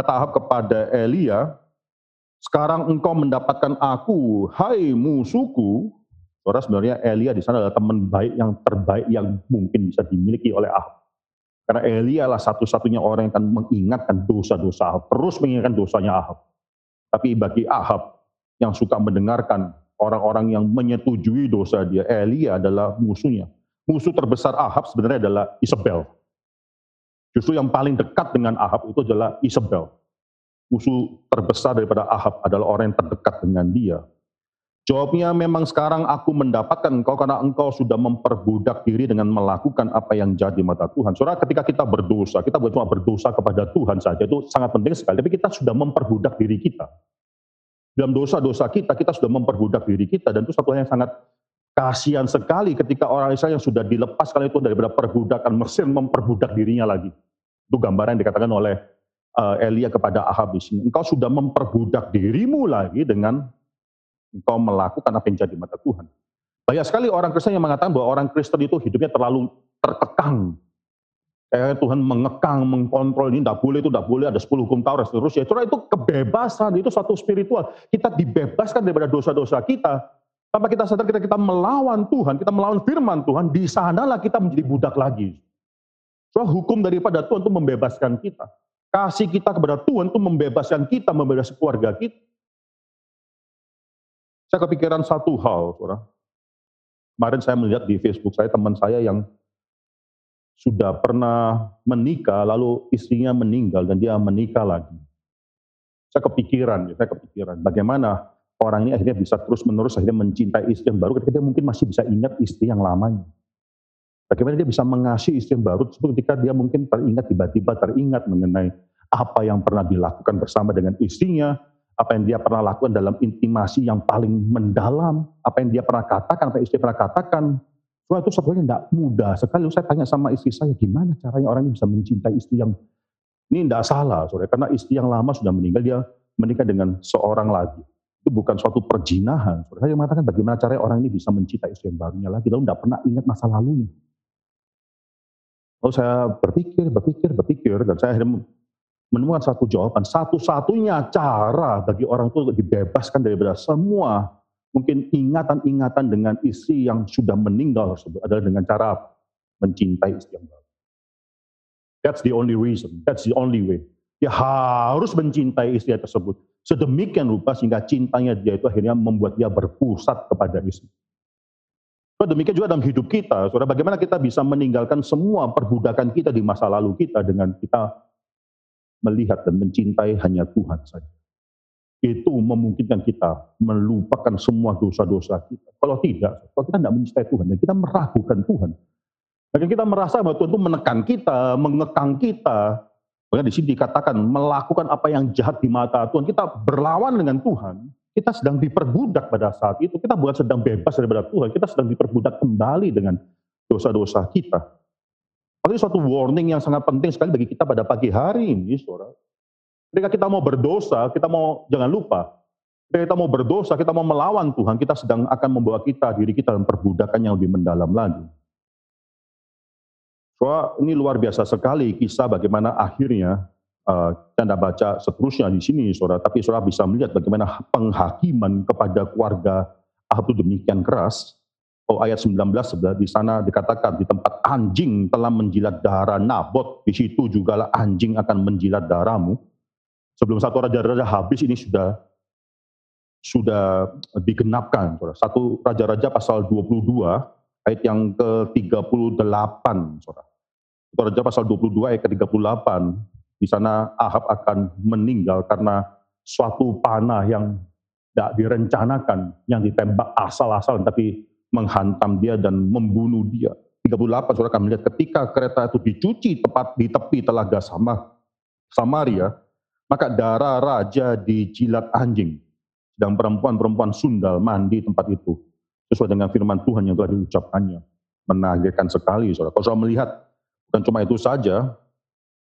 Kata Ahab kepada Elia, sekarang engkau mendapatkan aku, hai musuhku. Saudara sebenarnya Elia di sana adalah teman baik yang terbaik yang mungkin bisa dimiliki oleh Ahab. Karena Elia lah satu-satunya orang yang akan mengingatkan dosa-dosa Ahab, terus mengingatkan dosanya Ahab. Tapi bagi Ahab yang suka mendengarkan orang-orang yang menyetujui dosa dia, Elia adalah musuhnya. Musuh terbesar Ahab sebenarnya adalah Isabel. Justru yang paling dekat dengan Ahab itu adalah Isabel. Musuh terbesar daripada Ahab adalah orang yang terdekat dengan dia. Jawabnya memang sekarang aku mendapatkan engkau karena engkau sudah memperbudak diri dengan melakukan apa yang jadi mata Tuhan. Saudara ketika kita berdosa, kita bukan cuma berdosa kepada Tuhan saja, itu sangat penting sekali. Tapi kita sudah memperbudak diri kita. Dalam dosa-dosa kita, kita sudah memperbudak diri kita. Dan itu satu hal yang sangat kasihan sekali ketika orang Israel yang sudah dilepas kali itu daripada perbudakan Mesir memperbudak dirinya lagi. Itu gambaran yang dikatakan oleh uh, Elia kepada Ahab di sini. Engkau sudah memperbudak dirimu lagi dengan engkau melakukan apa yang jadi mata Tuhan. Banyak sekali orang Kristen yang mengatakan bahwa orang Kristen itu hidupnya terlalu terkekang. Tuhan mengekang, mengkontrol ini, tidak boleh, itu tidak boleh, ada 10 hukum Taurat, seterusnya. Itu, itu kebebasan, itu satu spiritual. Kita dibebaskan daripada dosa-dosa kita. Tanpa kita sadar kita, kita melawan Tuhan, kita melawan firman Tuhan, di sanalah kita menjadi budak lagi. So, hukum daripada Tuhan itu membebaskan kita. Kasih kita kepada Tuhan itu membebaskan kita, membebaskan keluarga kita. Saya kepikiran satu hal, saudara. Kemarin saya melihat di Facebook saya teman saya yang sudah pernah menikah, lalu istrinya meninggal dan dia menikah lagi. Saya kepikiran, saya kepikiran bagaimana orang ini akhirnya bisa terus-menerus akhirnya mencintai istri yang baru ketika dia mungkin masih bisa ingat istri yang lamanya. Bagaimana dia bisa mengasihi istri yang baru ketika dia mungkin teringat tiba-tiba teringat mengenai apa yang pernah dilakukan bersama dengan istrinya, apa yang dia pernah lakukan dalam intimasi yang paling mendalam, apa yang dia pernah katakan, apa yang istri pernah katakan. Wah itu sebenarnya tidak mudah sekali. Saya tanya sama istri saya, gimana caranya orang ini bisa mencintai istri yang ini tidak salah, saudara. Karena istri yang lama sudah meninggal, dia menikah dengan seorang lagi. Itu bukan suatu perjinahan. Saya mengatakan bagaimana caranya orang ini bisa mencintai istri yang barunya lagi, lalu tidak pernah ingat masa lalunya. Lalu saya berpikir, berpikir, berpikir, dan saya akhirnya menemukan satu jawaban. Satu-satunya cara bagi orang tua dibebaskan daripada semua mungkin ingatan-ingatan dengan istri yang sudah meninggal tersebut adalah dengan cara mencintai istri yang baru. That's the only reason. That's the only way. Dia harus mencintai istri tersebut. Sedemikian rupa sehingga cintanya dia itu akhirnya membuat dia berpusat kepada istri. Demikian juga dalam hidup kita, saudara, bagaimana kita bisa meninggalkan semua perbudakan kita di masa lalu kita dengan kita melihat dan mencintai hanya Tuhan saja. Itu memungkinkan kita melupakan semua dosa-dosa kita. Kalau tidak, kalau kita tidak mencintai Tuhan, dan kita meragukan Tuhan. Dan kita merasa bahwa Tuhan itu menekan kita, mengekang kita. Bahkan di sini dikatakan melakukan apa yang jahat di mata Tuhan. Kita berlawan dengan Tuhan. Kita sedang diperbudak pada saat itu. Kita bukan sedang bebas daripada Tuhan. Kita sedang diperbudak kembali dengan dosa-dosa kita. Ini suatu warning yang sangat penting sekali bagi kita pada pagi hari ini, saudara. Ketika kita mau berdosa, kita mau, jangan lupa, ketika kita mau berdosa, kita mau melawan Tuhan, kita sedang akan membawa kita, diri kita dalam perbudakan yang lebih mendalam lagi. Soal ini luar biasa sekali kisah bagaimana akhirnya uh, Anda baca seterusnya di sini, saudara. Tapi saudara bisa melihat bagaimana penghakiman kepada keluarga Ahab itu demikian keras Oh ayat 19 sebelah di sana dikatakan di tempat anjing telah menjilat darah Nabot, di situ juga anjing akan menjilat darahmu. Sebelum satu raja-raja habis ini sudah sudah digenapkan. Satu raja-raja pasal 22 ayat yang ke-38. Satu raja pasal 22 ayat ke-38. Di sana Ahab akan meninggal karena suatu panah yang tidak direncanakan, yang ditembak asal-asalan, tapi menghantam dia dan membunuh dia. 38 saudara akan melihat ketika kereta itu dicuci tepat di tepi telaga sama Samaria, maka darah raja dijilat anjing. Sedang perempuan-perempuan sundal mandi tempat itu. Sesuai dengan firman Tuhan yang telah diucapkannya. Menagihkan sekali saudara. Kalau saudara melihat, bukan cuma itu saja,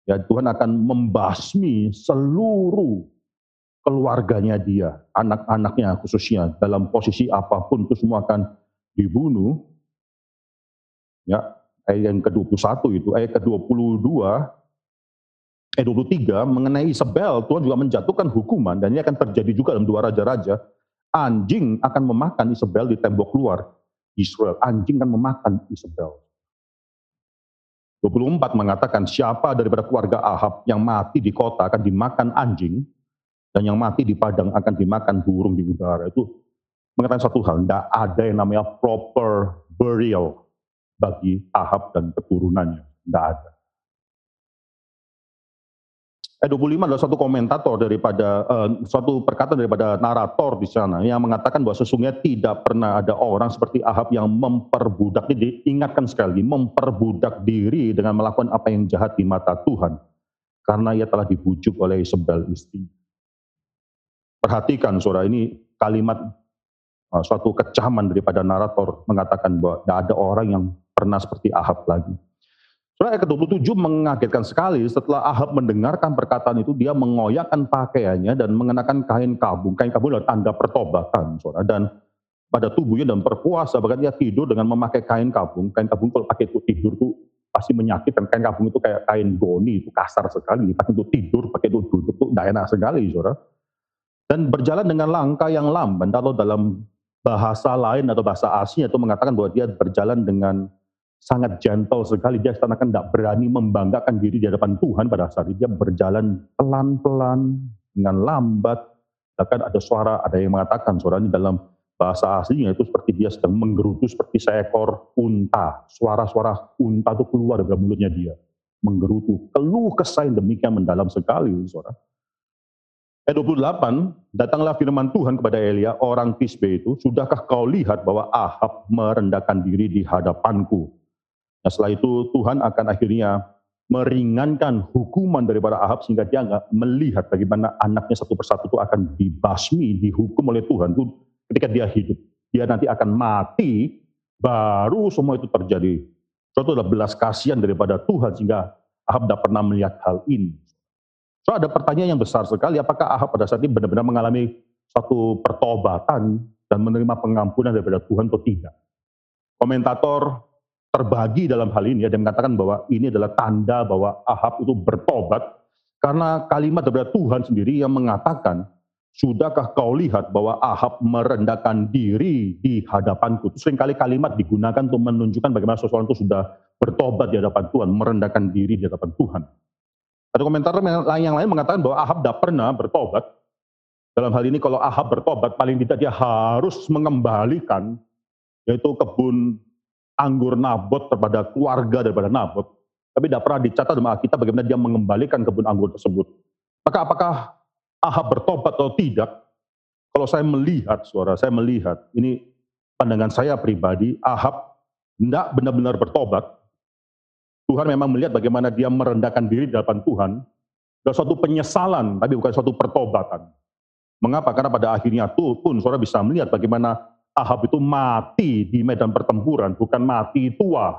Ya, Tuhan akan membasmi seluruh keluarganya dia, anak-anaknya khususnya dalam posisi apa pun itu semua akan dibunuh. Ya, ayat yang ke-21 itu, ayat ke-22 eh 23 mengenai Isabel, Tuhan juga menjatuhkan hukuman dan ini akan terjadi juga dalam dua raja-raja. Anjing akan memakan Isabel di tembok luar Israel. Anjing akan memakan Isabel. 24 mengatakan siapa daripada keluarga Ahab yang mati di kota akan dimakan anjing dan yang mati di padang akan dimakan burung di udara. Itu mengatakan satu hal, tidak ada yang namanya proper burial bagi Ahab dan keturunannya. Tidak ada. Ayat 25 adalah satu komentator daripada uh, suatu perkataan daripada narator di sana yang mengatakan bahwa sesungguhnya tidak pernah ada orang seperti Ahab yang memperbudak ini diingatkan sekali memperbudak diri dengan melakukan apa yang jahat di mata Tuhan karena ia telah dibujuk oleh Isabel istri. Perhatikan saudara ini kalimat uh, suatu kecaman daripada narator mengatakan bahwa tidak ada orang yang pernah seperti Ahab lagi. Surah ayat ke-27 mengagetkan sekali setelah Ahab mendengarkan perkataan itu dia mengoyakkan pakaiannya dan mengenakan kain kabung. Kain kabung adalah tanda pertobatan, saudara. Dan pada tubuhnya dan berpuasa, bahkan dia tidur dengan memakai kain kabung. Kain kabung kalau pakai itu tidur itu pasti menyakitkan. Kain kabung itu kayak kain goni, itu kasar sekali. Pakai itu tidur, pakai itu duduk, itu tidak enak sekali, saudara. Dan berjalan dengan langkah yang lamban, kalau dalam bahasa lain atau bahasa asing itu mengatakan bahwa dia berjalan dengan sangat gentle sekali. Dia seakan tidak berani membanggakan diri di hadapan Tuhan pada saat itu. Dia berjalan pelan-pelan, dengan lambat. Bahkan ada suara, ada yang mengatakan suara ini dalam bahasa aslinya itu seperti dia sedang menggerutu seperti seekor unta. Suara-suara unta itu keluar dari mulutnya dia. Menggerutu. Keluh kesah demikian mendalam sekali, suara. Ayat 28, datanglah firman Tuhan kepada Elia, orang Tisbe itu, sudahkah kau lihat bahwa Ahab merendahkan diri di hadapanku? Nah setelah itu Tuhan akan akhirnya meringankan hukuman daripada Ahab sehingga dia nggak melihat bagaimana anaknya satu persatu itu akan dibasmi, dihukum oleh Tuhan itu ketika dia hidup. Dia nanti akan mati, baru semua itu terjadi. Suatu adalah belas kasihan daripada Tuhan sehingga Ahab tidak pernah melihat hal ini. So ada pertanyaan yang besar sekali, apakah Ahab pada saat ini benar-benar mengalami satu pertobatan dan menerima pengampunan daripada Tuhan atau tidak? Komentator terbagi dalam hal ini. Ada yang mengatakan bahwa ini adalah tanda bahwa Ahab itu bertobat karena kalimat dari Tuhan sendiri yang mengatakan, Sudahkah kau lihat bahwa Ahab merendahkan diri di hadapanku? Seringkali kalimat digunakan untuk menunjukkan bagaimana seseorang itu sudah bertobat di hadapan Tuhan, merendahkan diri di hadapan Tuhan. Ada komentar yang lain mengatakan bahwa Ahab tidak pernah bertobat. Dalam hal ini kalau Ahab bertobat, paling tidak dia harus mengembalikan yaitu kebun anggur Nabot kepada keluarga daripada Nabot, tapi tidak pernah dicatat dalam Alkitab bagaimana dia mengembalikan kebun anggur tersebut. Maka apakah Ahab bertobat atau tidak? Kalau saya melihat, suara saya melihat, ini pandangan saya pribadi, Ahab tidak benar-benar bertobat. Tuhan memang melihat bagaimana dia merendahkan diri di hadapan Tuhan, dan suatu penyesalan, tapi bukan suatu pertobatan. Mengapa? Karena pada akhirnya tuh pun saudara bisa melihat bagaimana Ahab itu mati di medan pertempuran, bukan mati tua.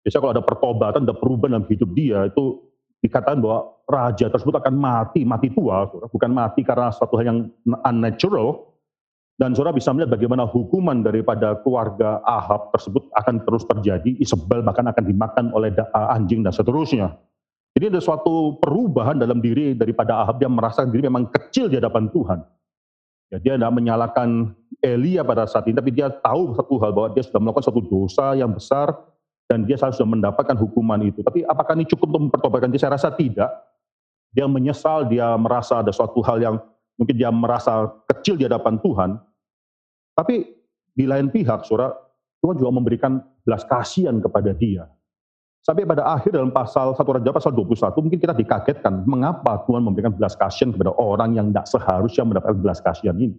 Biasanya kalau ada pertobatan, ada perubahan dalam hidup dia, itu dikatakan bahwa raja tersebut akan mati, mati tua, bukan mati karena suatu hal yang unnatural. Dan saudara bisa melihat bagaimana hukuman daripada keluarga Ahab tersebut akan terus terjadi, Isabel bahkan akan dimakan oleh anjing dan seterusnya. Jadi ada suatu perubahan dalam diri daripada Ahab, dia merasa diri memang kecil di hadapan Tuhan. Ya, dia tidak menyalahkan Elia pada saat ini, tapi dia tahu satu hal bahwa dia sudah melakukan satu dosa yang besar dan dia sudah mendapatkan hukuman itu. Tapi apakah ini cukup untuk mempertobatkan dia? Saya rasa tidak. Dia menyesal, dia merasa ada suatu hal yang mungkin dia merasa kecil di hadapan Tuhan. Tapi di lain pihak, saudara, Tuhan juga memberikan belas kasihan kepada dia. Sampai pada akhir dalam pasal 1 Raja pasal 21 mungkin kita dikagetkan mengapa Tuhan memberikan belas kasihan kepada orang yang tidak seharusnya mendapatkan belas kasihan ini.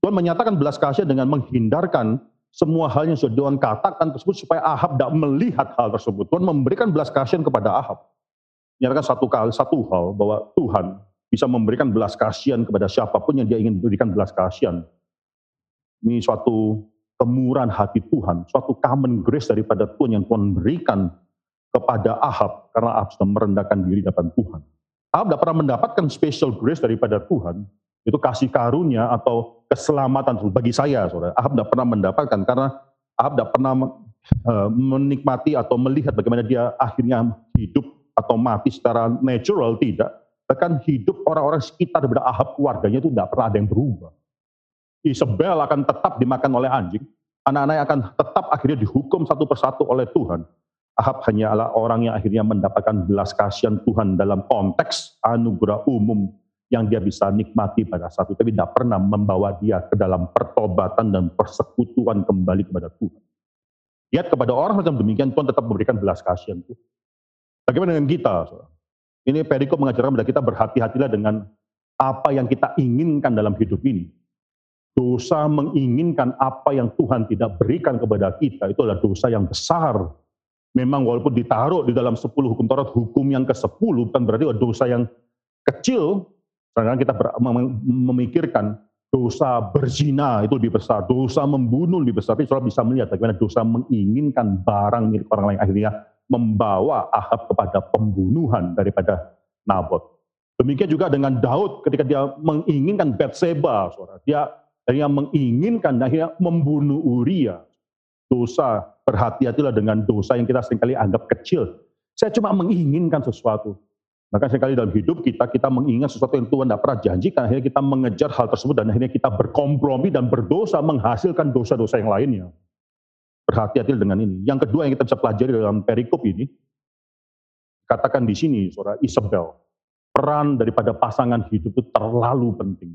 Tuhan menyatakan belas kasihan dengan menghindarkan semua hal yang sudah Tuhan katakan tersebut supaya Ahab tidak melihat hal tersebut. Tuhan memberikan belas kasihan kepada Ahab. Menyatakan satu kali satu hal bahwa Tuhan bisa memberikan belas kasihan kepada siapa pun yang dia ingin berikan belas kasihan. Ini suatu kemurahan hati Tuhan, suatu common grace daripada Tuhan yang Tuhan berikan kepada Ahab karena Ahab sudah merendahkan diri di Tuhan. Ahab tidak pernah mendapatkan special grace daripada Tuhan, itu kasih karunia atau keselamatan bagi saya, saudara. Ahab tidak pernah mendapatkan karena Ahab tidak pernah uh, menikmati atau melihat bagaimana dia akhirnya hidup atau mati secara natural, tidak. Bahkan hidup orang-orang sekitar daripada Ahab keluarganya itu tidak pernah ada yang berubah. Isabel akan tetap dimakan oleh anjing, anak-anaknya akan tetap akhirnya dihukum satu persatu oleh Tuhan. Ahab hanyalah orang yang akhirnya mendapatkan belas kasihan Tuhan dalam konteks anugerah umum yang dia bisa nikmati pada saat itu, tapi tidak pernah membawa dia ke dalam pertobatan dan persekutuan kembali kepada Tuhan. Lihat kepada orang macam demikian, Tuhan tetap memberikan belas kasihan Tuhan. Bagaimana dengan kita? Ini perikop mengajarkan kepada kita berhati-hatilah dengan apa yang kita inginkan dalam hidup ini. Dosa menginginkan apa yang Tuhan tidak berikan kepada kita, itu adalah dosa yang besar memang walaupun ditaruh di dalam 10 hukum Taurat, hukum yang ke-10 bukan berarti dosa yang kecil, karena kita memikirkan dosa berzina itu lebih besar, dosa membunuh lebih besar, tapi saudara bisa melihat bagaimana dosa menginginkan barang milik orang lain akhirnya membawa Ahab kepada pembunuhan daripada Nabot. Demikian juga dengan Daud ketika dia menginginkan Bathsheba, saudara. Dia akhirnya menginginkan akhirnya membunuh Uria. Dosa berhati-hatilah dengan dosa yang kita sering kali anggap kecil. Saya cuma menginginkan sesuatu. Maka sering kali dalam hidup kita, kita mengingat sesuatu yang Tuhan tidak pernah janjikan, akhirnya kita mengejar hal tersebut dan akhirnya kita berkompromi dan berdosa menghasilkan dosa-dosa yang lainnya. Berhati-hati dengan ini. Yang kedua yang kita bisa pelajari dalam perikop ini, katakan di sini, saudara Isabel, peran daripada pasangan hidup itu terlalu penting.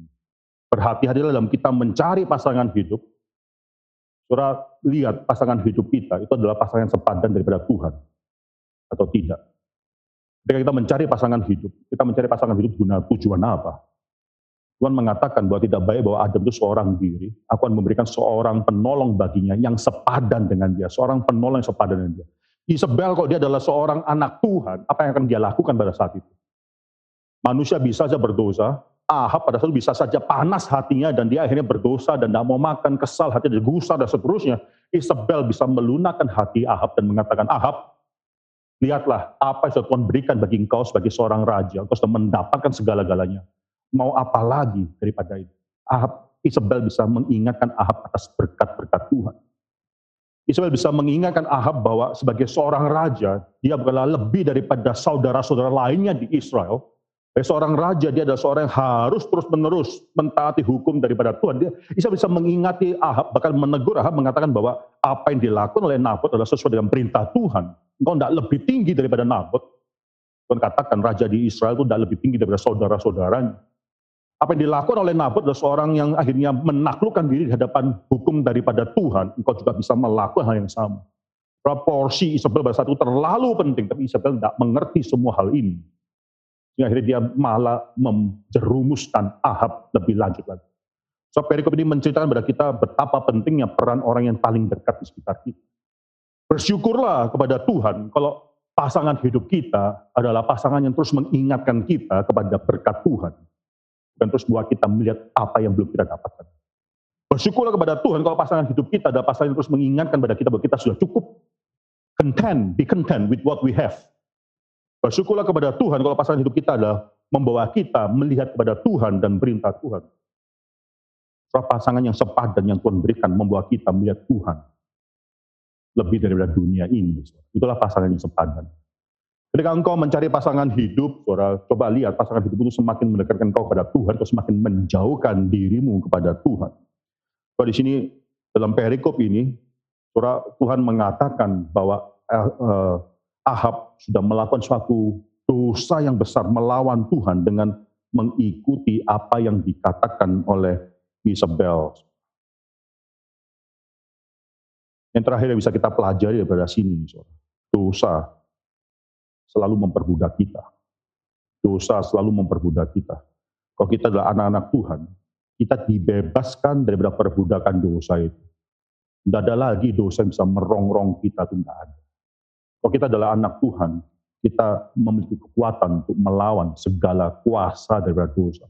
Berhati-hatilah dalam kita mencari pasangan hidup, Saudara lihat pasangan hidup kita itu adalah pasangan yang sepadan daripada Tuhan atau tidak. Ketika kita mencari pasangan hidup, kita mencari pasangan hidup guna tujuan apa? Tuhan mengatakan bahwa tidak baik bahwa Adam itu seorang diri. Aku akan memberikan seorang penolong baginya yang sepadan dengan dia. Seorang penolong yang sepadan dengan dia. Isabel kalau dia adalah seorang anak Tuhan, apa yang akan dia lakukan pada saat itu? Manusia bisa saja berdosa, Ahab pada saat itu bisa saja panas hatinya dan dia akhirnya berdosa dan tidak mau makan, kesal, hati dan gusar dan seterusnya. Isabel bisa melunakkan hati Ahab dan mengatakan, Ahab, lihatlah apa yang Tuhan berikan bagi engkau sebagai seorang raja. Engkau sudah mendapatkan segala-galanya. Mau apa lagi daripada itu? Ahab, Isabel bisa mengingatkan Ahab atas berkat-berkat Tuhan. Isabel bisa mengingatkan Ahab bahwa sebagai seorang raja, dia bukanlah lebih daripada saudara-saudara lainnya di Israel, sebagai seorang raja, dia adalah seorang yang harus terus-menerus mentaati hukum daripada Tuhan. Dia bisa bisa mengingati Ahab, bahkan menegur Ahab mengatakan bahwa apa yang dilakukan oleh Nabot adalah sesuai dengan perintah Tuhan. Engkau tidak lebih tinggi daripada Nabot. Tuhan katakan raja di Israel itu tidak lebih tinggi daripada saudara-saudaranya. Apa yang dilakukan oleh Nabot adalah seorang yang akhirnya menaklukkan diri di hadapan hukum daripada Tuhan. Engkau juga bisa melakukan hal yang sama. Proporsi Isabel pada itu terlalu penting, tapi Isabel tidak mengerti semua hal ini. Akhirnya dia malah menjerumuskan Ahab lebih lanjut lagi. So perikop ini menceritakan kepada kita betapa pentingnya peran orang yang paling dekat di sekitar kita. Bersyukurlah kepada Tuhan kalau pasangan hidup kita adalah pasangan yang terus mengingatkan kita kepada berkat Tuhan. Dan terus buat kita melihat apa yang belum kita dapatkan. Bersyukurlah kepada Tuhan kalau pasangan hidup kita adalah pasangan yang terus mengingatkan kepada kita bahwa kita sudah cukup. Content, be content with what we have. Bersyukurlah kepada Tuhan kalau pasangan hidup kita adalah membawa kita melihat kepada Tuhan dan perintah Tuhan. Pasangan yang sepadan yang Tuhan berikan membawa kita melihat Tuhan. Lebih daripada dunia ini. Itulah pasangan yang sepadan. Ketika engkau mencari pasangan hidup, saudara, coba lihat pasangan hidup itu semakin mendekatkan engkau kepada Tuhan atau semakin menjauhkan dirimu kepada Tuhan. Kalau di sini dalam perikop ini, saudara, Tuhan mengatakan bahwa eh, eh, Ahab sudah melakukan suatu dosa yang besar melawan Tuhan dengan mengikuti apa yang dikatakan oleh Isabel. Yang terakhir yang bisa kita pelajari daripada sini, dosa selalu memperbudak kita. Dosa selalu memperbudak kita. Kalau kita adalah anak-anak Tuhan, kita dibebaskan daripada perbudakan dosa itu. Tidak ada lagi dosa yang bisa merongrong kita, itu tidak ada. Kalau kita adalah anak Tuhan, kita memiliki kekuatan untuk melawan segala kuasa dari dosa.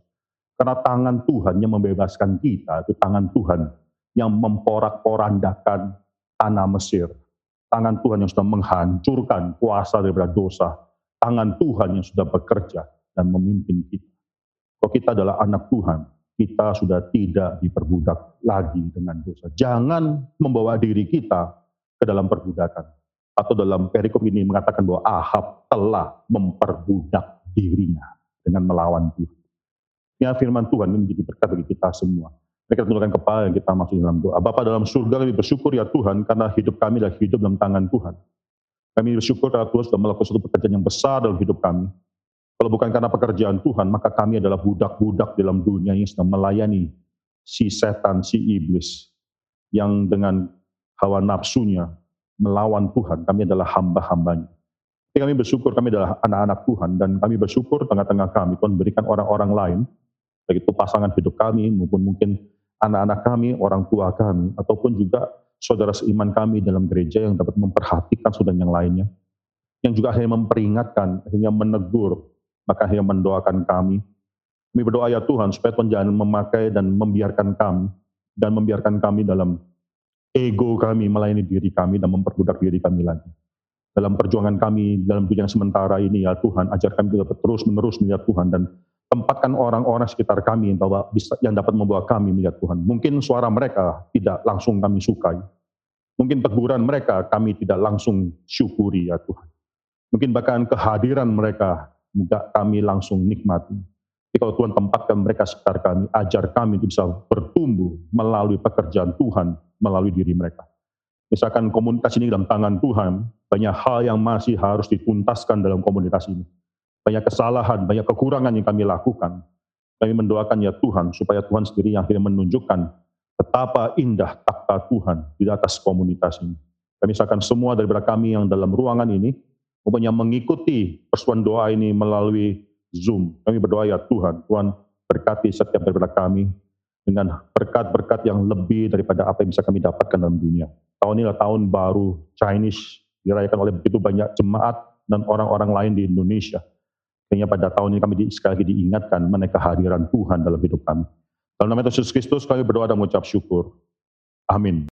Karena tangan Tuhan yang membebaskan kita, itu tangan Tuhan yang memporak-porandakan tanah Mesir. tangan Tuhan yang sudah menghancurkan kuasa daripada dosa, tangan Tuhan yang sudah bekerja dan memimpin kita. Kalau kita adalah anak Tuhan, kita sudah tidak diperbudak lagi dengan dosa. Jangan membawa diri kita ke dalam perbudakan. Atau dalam perikop ini mengatakan bahwa Ahab telah memperbudak dirinya dengan melawan Tuhan. Ya firman Tuhan ini menjadi berkat bagi kita semua. Mereka tundukkan kepala yang kita masuk dalam doa. Bapak dalam surga kami bersyukur ya Tuhan karena hidup kami adalah hidup dalam tangan Tuhan. Kami bersyukur karena Tuhan sudah melakukan suatu pekerjaan yang besar dalam hidup kami. Kalau bukan karena pekerjaan Tuhan, maka kami adalah budak-budak dalam dunia yang sedang melayani si setan, si iblis, yang dengan hawa nafsunya melawan Tuhan. Kami adalah hamba-hambanya. Tapi kami bersyukur kami adalah anak-anak Tuhan dan kami bersyukur tengah-tengah kami Tuhan berikan orang-orang lain, baik itu pasangan hidup kami maupun mungkin anak-anak kami, orang tua kami, ataupun juga saudara seiman kami dalam gereja yang dapat memperhatikan saudara yang lainnya, yang juga akhirnya memperingatkan, akhirnya menegur, maka akhirnya mendoakan kami. Kami berdoa ya Tuhan supaya Tuhan jangan memakai dan membiarkan kami dan membiarkan kami dalam ego kami melayani diri kami dan memperbudak diri kami lagi. Dalam perjuangan kami dalam dunia sementara ini ya Tuhan, ajar kami dapat terus menerus melihat Tuhan dan tempatkan orang-orang sekitar kami yang, bahwa yang dapat membawa kami melihat Tuhan. Mungkin suara mereka tidak langsung kami sukai. Mungkin teguran mereka kami tidak langsung syukuri ya Tuhan. Mungkin bahkan kehadiran mereka enggak kami langsung nikmati. Tapi kalau Tuhan tempatkan mereka sekitar kami, ajar kami untuk bisa bertumbuh melalui pekerjaan Tuhan, melalui diri mereka. Misalkan komunitas ini dalam tangan Tuhan, banyak hal yang masih harus dituntaskan dalam komunitas ini. Banyak kesalahan, banyak kekurangan yang kami lakukan. Kami mendoakan ya Tuhan, supaya Tuhan sendiri yang akhirnya menunjukkan betapa indah takhta Tuhan di atas komunitas ini. Kami misalkan semua daripada kami yang dalam ruangan ini, Pokoknya mengikuti persoalan doa ini melalui Zoom. Kami berdoa ya Tuhan, Tuhan berkati setiap daripada kami dengan berkat-berkat yang lebih daripada apa yang bisa kami dapatkan dalam dunia. Tahun ini adalah tahun baru Chinese dirayakan oleh begitu banyak jemaat dan orang-orang lain di Indonesia. Sehingga pada tahun ini kami sekali lagi diingatkan mengenai kehadiran Tuhan dalam hidup kami. Dalam nama Yesus Kristus kami berdoa dan mengucap syukur. Amin.